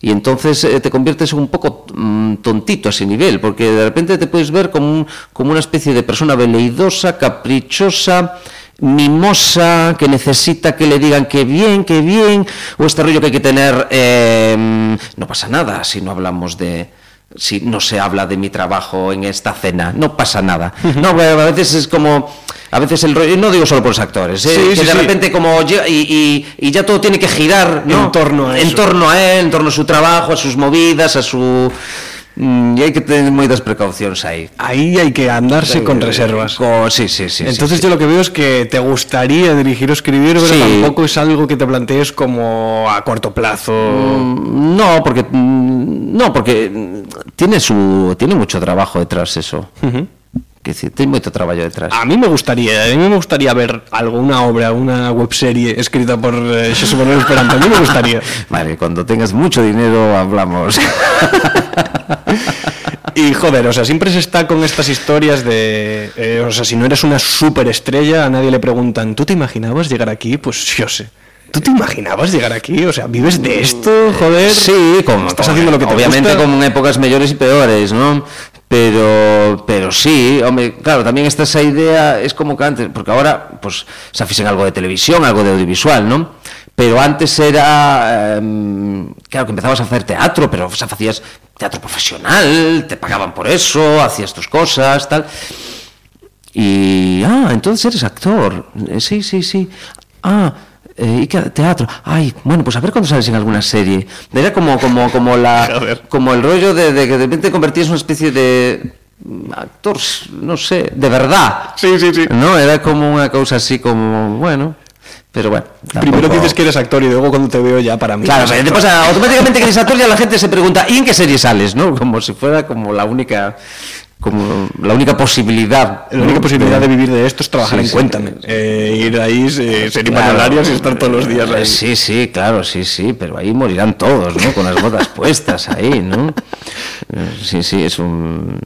Y entonces eh, te conviertes un poco mm, tontito a ese nivel, porque de repente te puedes ver como, un- como una especie de persona veleidosa, caprichosa, mimosa, que necesita que le digan que bien, que bien, o este rollo que hay que tener, eh, no pasa nada si no hablamos de, si no se habla de mi trabajo en esta cena, no pasa nada. No, a veces es como, a veces el rollo, no digo solo por los actores, ¿eh?
Sí,
que
sí,
de
sí.
repente como y, y- y ya todo tiene que girar ¿no?
En torno a
en
eso.
torno a él, en torno a su trabajo, a sus movidas, a su... mm, Y hay que tener muchas precauciones ahí.
Ahí hay que andarse con reservas.
Sí, sí, sí.
Entonces
sí,
yo lo que veo es que te gustaría dirigir o escribir, pero
Sí.
tampoco es algo que te plantees como a corto plazo.
Mm, No, porque mm, no, porque tiene su tiene mucho trabajo detrás eso. Que decir, tiene mucho trabajo detrás.
A mí me gustaría, a mí me gustaría ver algo, una obra, una webserie escrita por eh, Xosé Manuel Esperanto. A mí me gustaría.
Vale, cuando tengas mucho dinero hablamos.
Y joder, o sea, siempre se está con estas historias de. eh, o sea, si no eres una superestrella, a nadie le preguntan, ¿tú te imaginabas llegar aquí? Pues yo sé. ¿Tú te imaginabas llegar aquí? O sea, ¿vives de esto? Joder.
Sí, como,
Estás
como-
haciendo lo que te
obviamente
gusta.
como en épocas mejores y peores, ¿no? Pero, pero sí, hombre, claro, también está esa idea, es como que antes, porque ahora, pues, se hacen algo de televisión, algo de audiovisual, ¿no? Pero antes era, em, claro, que empezabas a hacer teatro, pero o sea, hacías teatro profesional, te pagaban por eso, hacías tus cosas, tal. Y, ah, entonces eres actor. Eh, Sí, sí, sí. Ah, eh, ¿y qué teatro? Ay, bueno, pues a ver cuándo sales en alguna serie. Era como, como, como la, como el rollo de, de que de repente te convertías en una especie de mm, actor, no sé, de verdad.
Sí, sí, sí.
No, era como una cosa así como, bueno, pero bueno.
Primero dices que eres actor y luego cuando te veo ya para mí.
Claro, o sea, te pasa automáticamente que eres actor ya la gente se pregunta, ¿y en qué serie sales? ¿no? Como si fuera como la única como la única posibilidad.
La única
¿no?
posibilidad de vivir de esto es trabajar
Sí,
en
sí.
Cuéntame. Eh, ir ahí, se- ser
Claro.
y estar todos los días
Eh,
ahí.
Sí, sí, claro, sí, sí, pero ahí morirán todos, ¿no? Con las botas puestas ahí, ¿no? Eh, Sí, sí, es un...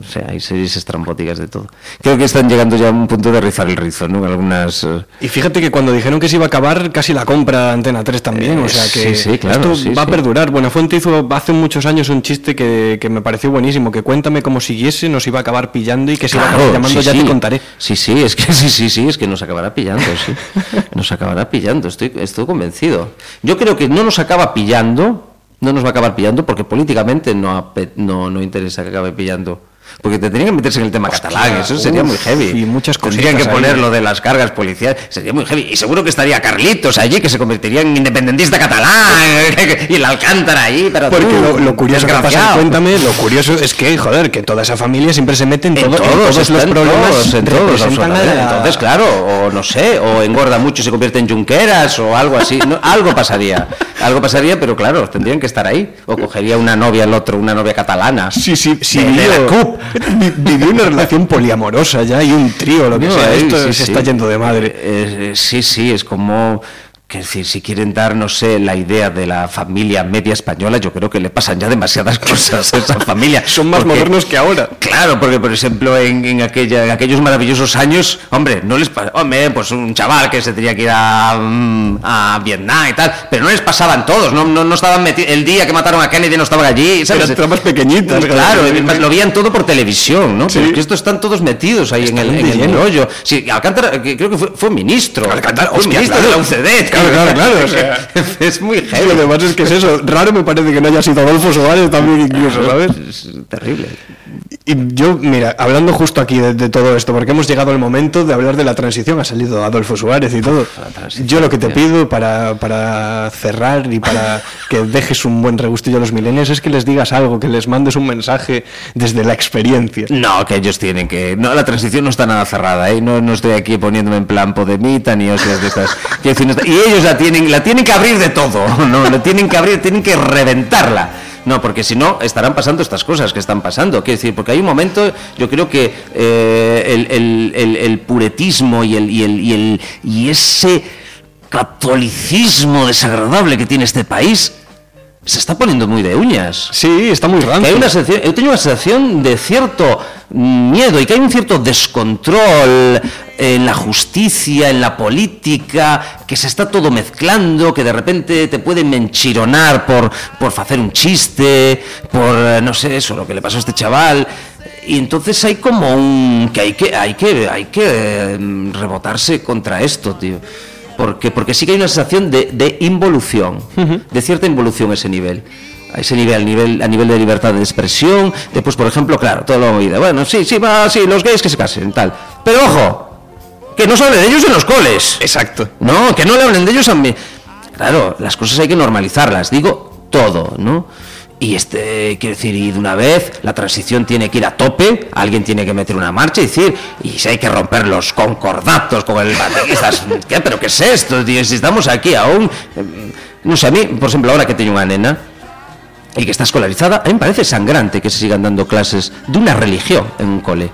O sea, hay series estrambóticas de todo. Creo que están llegando ya a un punto de rizar el rizo, ¿no? Algunas... eh,
Y fíjate que cuando dijeron que se iba a acabar, casi la compra Antena 3 también.
Eh,
o sea que
sí, sí, claro,
esto
sí,
va a perdurar. Buenafuente hizo hace muchos años un chiste que, que me pareció buenísimo, que cuéntame cómo siguiese, nos iba a acabar pillando y que se iba a acabar llamando
sí,
ya
sí.
te contaré.
Sí, sí, es que sí, sí, sí, es que nos acabará pillando, sí. Nos acabará pillando, estoy, estoy convencido. Yo creo que no nos acaba pillando, no nos va a acabar pillando porque políticamente no, no, no interesa que acabe pillando. Porque te tendrían que meterse en el tema catalán, eso sería
uf,
muy heavy.
y muchas
Tendrían que poner
ahí.
lo de las cargas policiales, sería muy heavy. Y seguro que estaría Carlitos allí, que se convertiría en independentista catalán, y el Alcántara ahí, pero
Porque
tú,
lo, lo curioso que pasa, cuéntame, lo curioso es que, joder, que toda esa familia siempre se mete en, todo- en
todos,
los
en
problemas.
todos, en absolutamente.
la-
Entonces, claro, o no sé, o engorda mucho y se convierte en yunqueras o algo así. No, algo pasaría. Algo pasaría, pero claro, tendrían que estar ahí. O cogería una novia el otro, una novia catalana.
Sí, sí, sí,
De- de
vivió,
la CUP.
vi- vivió una relación poliamorosa ya y un trío, lo que
No,
sea. Esto
sí,
se
sí.
está yendo de madre.
Eh, eh, sí, sí, es como Que decir, si quieren dar, no sé, la idea de la familia media española, yo creo que le pasan ya demasiadas cosas a esa familia.
Son más
Porque-
modernos que ahora.
Claro, porque por ejemplo en, en aquella, en aquellos maravillosos años, hombre, no les pa- hombre, pues un chaval que se tenía que ir a, mm, a Vietnam y tal, pero no les pasaban todos, no, no, no estaban metidos, el día que mataron a Kennedy no estaban allí, ¿sabes?
Eran tramas pequeñitas.
Claro,
Sí, sí.
lo veían todo por televisión, ¿no?
Sí.
Pero es que estos están todos metidos ahí en el, en el meollo. Sí, Alcántara, creo que fue, fue ministro.
Alcántara,
fue
hostia,
ministro
claro.
de la UCD.
Claro, claro, claro, o sea.
es muy heavy.
lo demás es que es eso. Raro me parece que no haya sido Adolfo Suárez también incluso, ¿sabes?
Es terrible.
Y yo, mira, hablando justo aquí de, de todo esto, porque hemos llegado al momento de hablar de la transición, ha salido Adolfo Suárez y todo. Yo lo que te pido para, para cerrar y para que dejes un buen regustillo a los milenios es que les digas algo, que les mandes un mensaje desde la experiencia.
No, que ellos tienen que. No, la transición no está nada cerrada, ¿eh? No, no estoy aquí poniéndome en plan podemita ni hostias de estas. Y ellos la tienen, la tienen que abrir de todo, ¿no? La tienen que abrir, tienen que reventarla. No, porque si no, estarán pasando estas cosas que están pasando. Quiero decir, porque hay un momento, yo creo que eh, el, el- el- puretismo y, el, y, y ese catolicismo desagradable que tiene este país se está poniendo muy de uñas.
Sí, está muy rancio.
hay una sensación, yo tengo una sensación de cierto miedo y que hay un cierto descontrol en la justicia, en la política, que se está todo mezclando, que de repente te pueden enchironar por, por hacer un chiste, por, eh, no sé, eso, lo que le pasó a este chaval. Y entonces hay como un... que hay que, hay que, hay que eh, rebotarse contra esto, tío. Porque, porque sí que hay una sensación de, de involución, de cierta involución a ese nivel. A ese nivel, a nivel, a nivel de libertad de expresión. Después, por ejemplo, claro, toda la movida. Bueno, sí, sí, va, sí, los gays que se casen, tal. Pero ojo, que no se hable de ellos en los coles.
Exacto.
No, que no le hablen de ellos a mí. Claro, las cosas hay que normalizarlas, digo todo, ¿no? Y este, quiero decir, y de una vez la transición tiene que ir a tope, alguien tiene que meter una marcha y decir, y si hay que romper los concordatos con el batería, ¿qué? ¿Pero qué es esto, tío? Si estamos aquí aún. eh, No sé, a mí, por ejemplo, ahora que tengo una nena y que está escolarizada, a mí me parece sangrante que se sigan dando clases de una religión en un cole.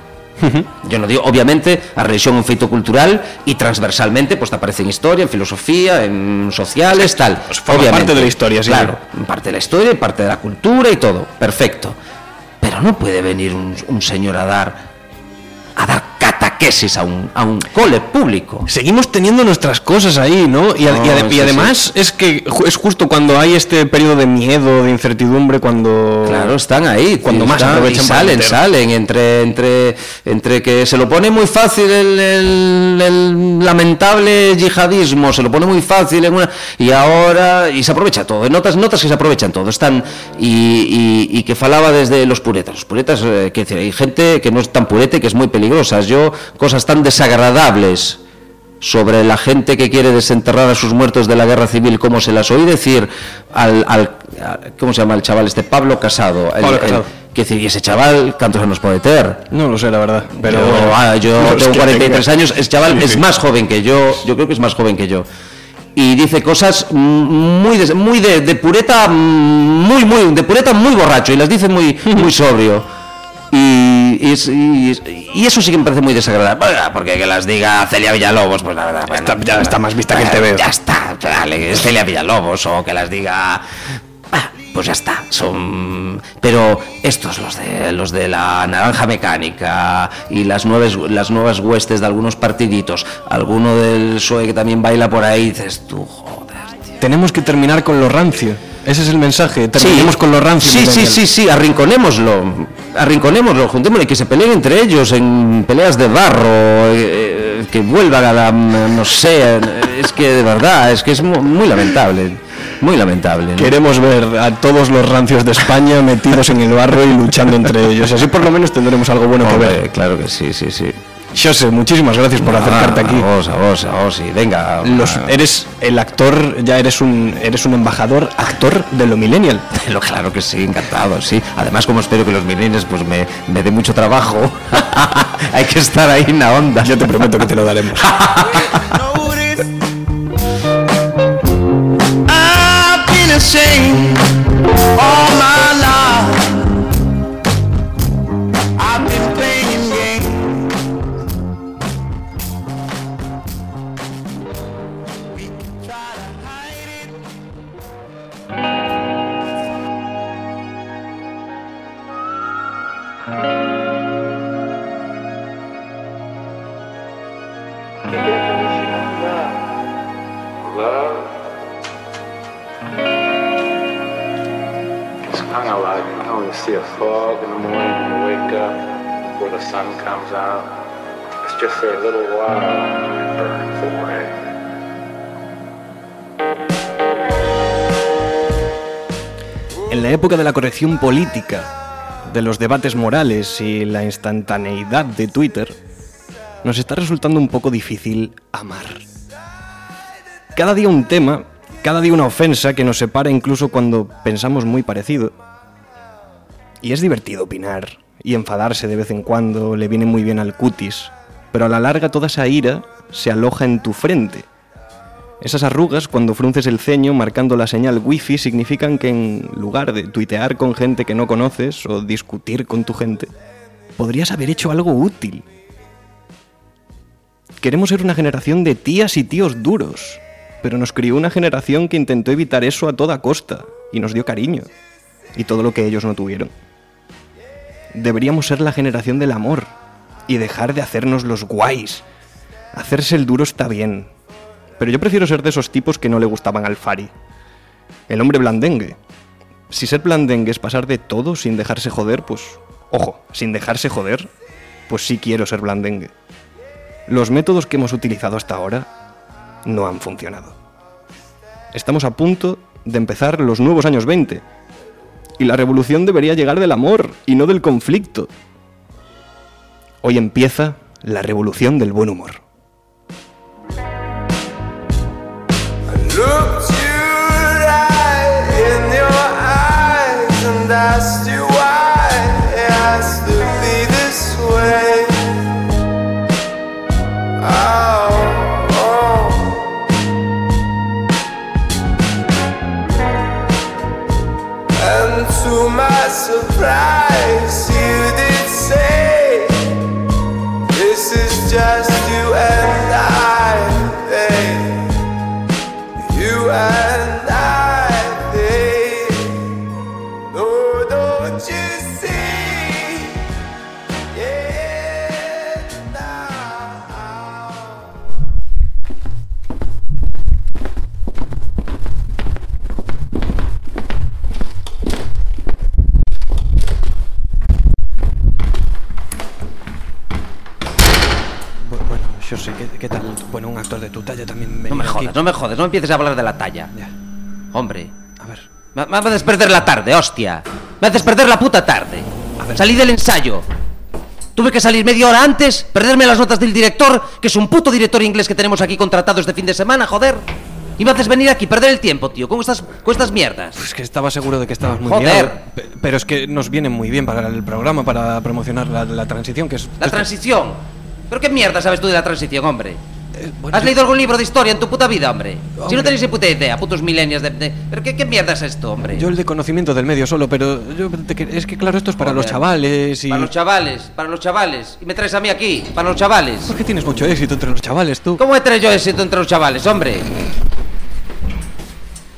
Yo no digo, obviamente, a religión é un feito cultural y transversalmente, pues aparece en historia, en filosofía, en sociales, tal.
Pues forma
obviamente.
parte de la historia, sí.
Claro, parte de la historia, parte de la cultura y todo. Perfecto. Pero no puede venir un, un señor a dar a dar catequesis a un, a un cole público.
Seguimos teniendo nuestras cosas ahí, ¿no? Y,
sí,
además es que es justo cuando hay este periodo de miedo, de incertidumbre, cuando...
Claro, están ahí.
Cuando más
están-
aprovechan
y salen, salen entre, entre, entre que se lo pone muy fácil el, el- el lamentable yihadismo, se lo pone muy fácil en una y ahora y se aprovecha todo. Notas, notas que se aprovechan todo. Están y, y- y que falaba desde los puretas. Los puretas, eh, que hay gente que no es tan purete que es muy peligrosa. Yo cosas tan desagradables sobre la gente que quiere desenterrar a sus muertos de la guerra civil, como se las oí decir al, al- ¿cómo se llama el chaval este? Pablo Casado. El-
Pablo
el-
Casado.
que decir, y ese chaval, ¿cuántos años puede tener?
No lo sé, la verdad. Pero
yo, ah, yo
No
tengo
que
43
tenga-
años, ese chaval
Sí,
es
sí.
más joven que yo, yo creo que es más joven que yo. Y dice cosas muy de, muy de, de pureta, muy, muy, de pureta muy borracho, y las dice muy, muy sobrio. Y, y es- y es- y eso sí que me parece muy desagradable. Porque que las diga Celia Villalobos, pues la verdad. bueno,
Está- ya está más vista que el TVO.
Ya está, dale, es Celia Villalobos, o que las diga. ah, pues ya está, son. Pero estos, los de los de la naranja mecánica y las nuevas, las nuevas huestes de algunos partiditos, alguno del PSOE que también baila por ahí, dices tú, joder, tío.
Tenemos que terminar con lo rancio. Ese es el mensaje. Terminemos con lo rancio.
Sí, sí, sí, sí, arrinconémoslo. Arrinconémoslo, juntémoslo que se peleen entre ellos en peleas de barro, eh, eh, que vuelvan a la. no sé, es que de verdad, es que es mu- muy lamentable. Muy lamentable. ¿no?
Queremos ver a todos los rancios de España metidos en el barro y luchando entre ellos. Así por lo menos tendremos algo bueno que
Hombre,
ver.
claro que sí, sí, sí.
José, muchísimas gracias por acercarte
Ah,
aquí.
A vos, a vos, a vos, sí. Venga.
Los,
ah,
eres el actor, ya eres un, eres un embajador, actor de lo millennial.
Lo claro que sí, encantado, sí. Además, como espero que los milenios pues me, me dé mucho trabajo, hay que estar ahí en la onda.
Yo te prometo que te lo daremos. En la época de la corrección política, de los debates morales y la instantaneidad de Twitter, nos está resultando un poco difícil amar. Cada día un tema, cada día una ofensa que nos separa incluso cuando pensamos muy parecido. Y es divertido opinar y enfadarse de vez en cuando, le viene muy bien al cutis, pero a la larga toda esa ira se aloja en tu frente. Esas arrugas, cuando frunces el ceño marcando la señal wifi, significan que en lugar de tuitear con gente que no conoces o discutir con tu gente, podrías haber hecho algo útil. Queremos ser una generación de tías y tíos duros, pero nos crió una generación que intentó evitar eso a toda costa y nos dio cariño y todo lo que ellos no tuvieron. Deberíamos ser la generación del amor y dejar de hacernos los guays. Hacerse el duro está bien, pero yo prefiero ser de esos tipos que no le gustaban al Fari. El hombre blandengue. Si ser blandengue es pasar de todo sin dejarse joder, pues... Ojo, sin dejarse joder, pues sí quiero ser blandengue. Los métodos que hemos utilizado hasta ahora no han funcionado. Estamos a punto de empezar los nuevos años 20. Y la revolución debería llegar del amor y no del conflicto. Hoy empieza la revolución del buen humor.
No
me jodas, no me empieces a hablar de la talla. Hombre. A ver. Me, me haces perder la tarde, hostia. Me haces perder la puta tarde. Salí del ensayo. Tuve que salir media hora antes, perderme las notas del director, que es un puto director inglés que tenemos aquí contratado este fin de semana, joder. Y me haces venir aquí, perder el tiempo, tío, con estas, con estas mierdas.
Es que estaba seguro de que estabas muy
Joder.
liado, Pero es que nos viene muy bien para el programa, para promocionar la, la transición, que es...
La transición. ¿Pero qué mierda sabes tú de la transición, hombre?
Bueno,
¿Has
yo-
leído algún libro de historia en tu puta vida, hombre? Si
Hombre.
no tenéis ni puta idea, putos milenios de... de- ¿Pero qué, qué mierda es esto, hombre?
Yo el de conocimiento del medio solo, pero yo te es que claro, esto es para los
Joder.
chavales y...
Para los chavales, para los chavales. Y me traes a mí aquí, para los chavales.
¿Por qué tienes mucho éxito entre los chavales tú?
¿Cómo he traído yo éxito entre los chavales, hombre?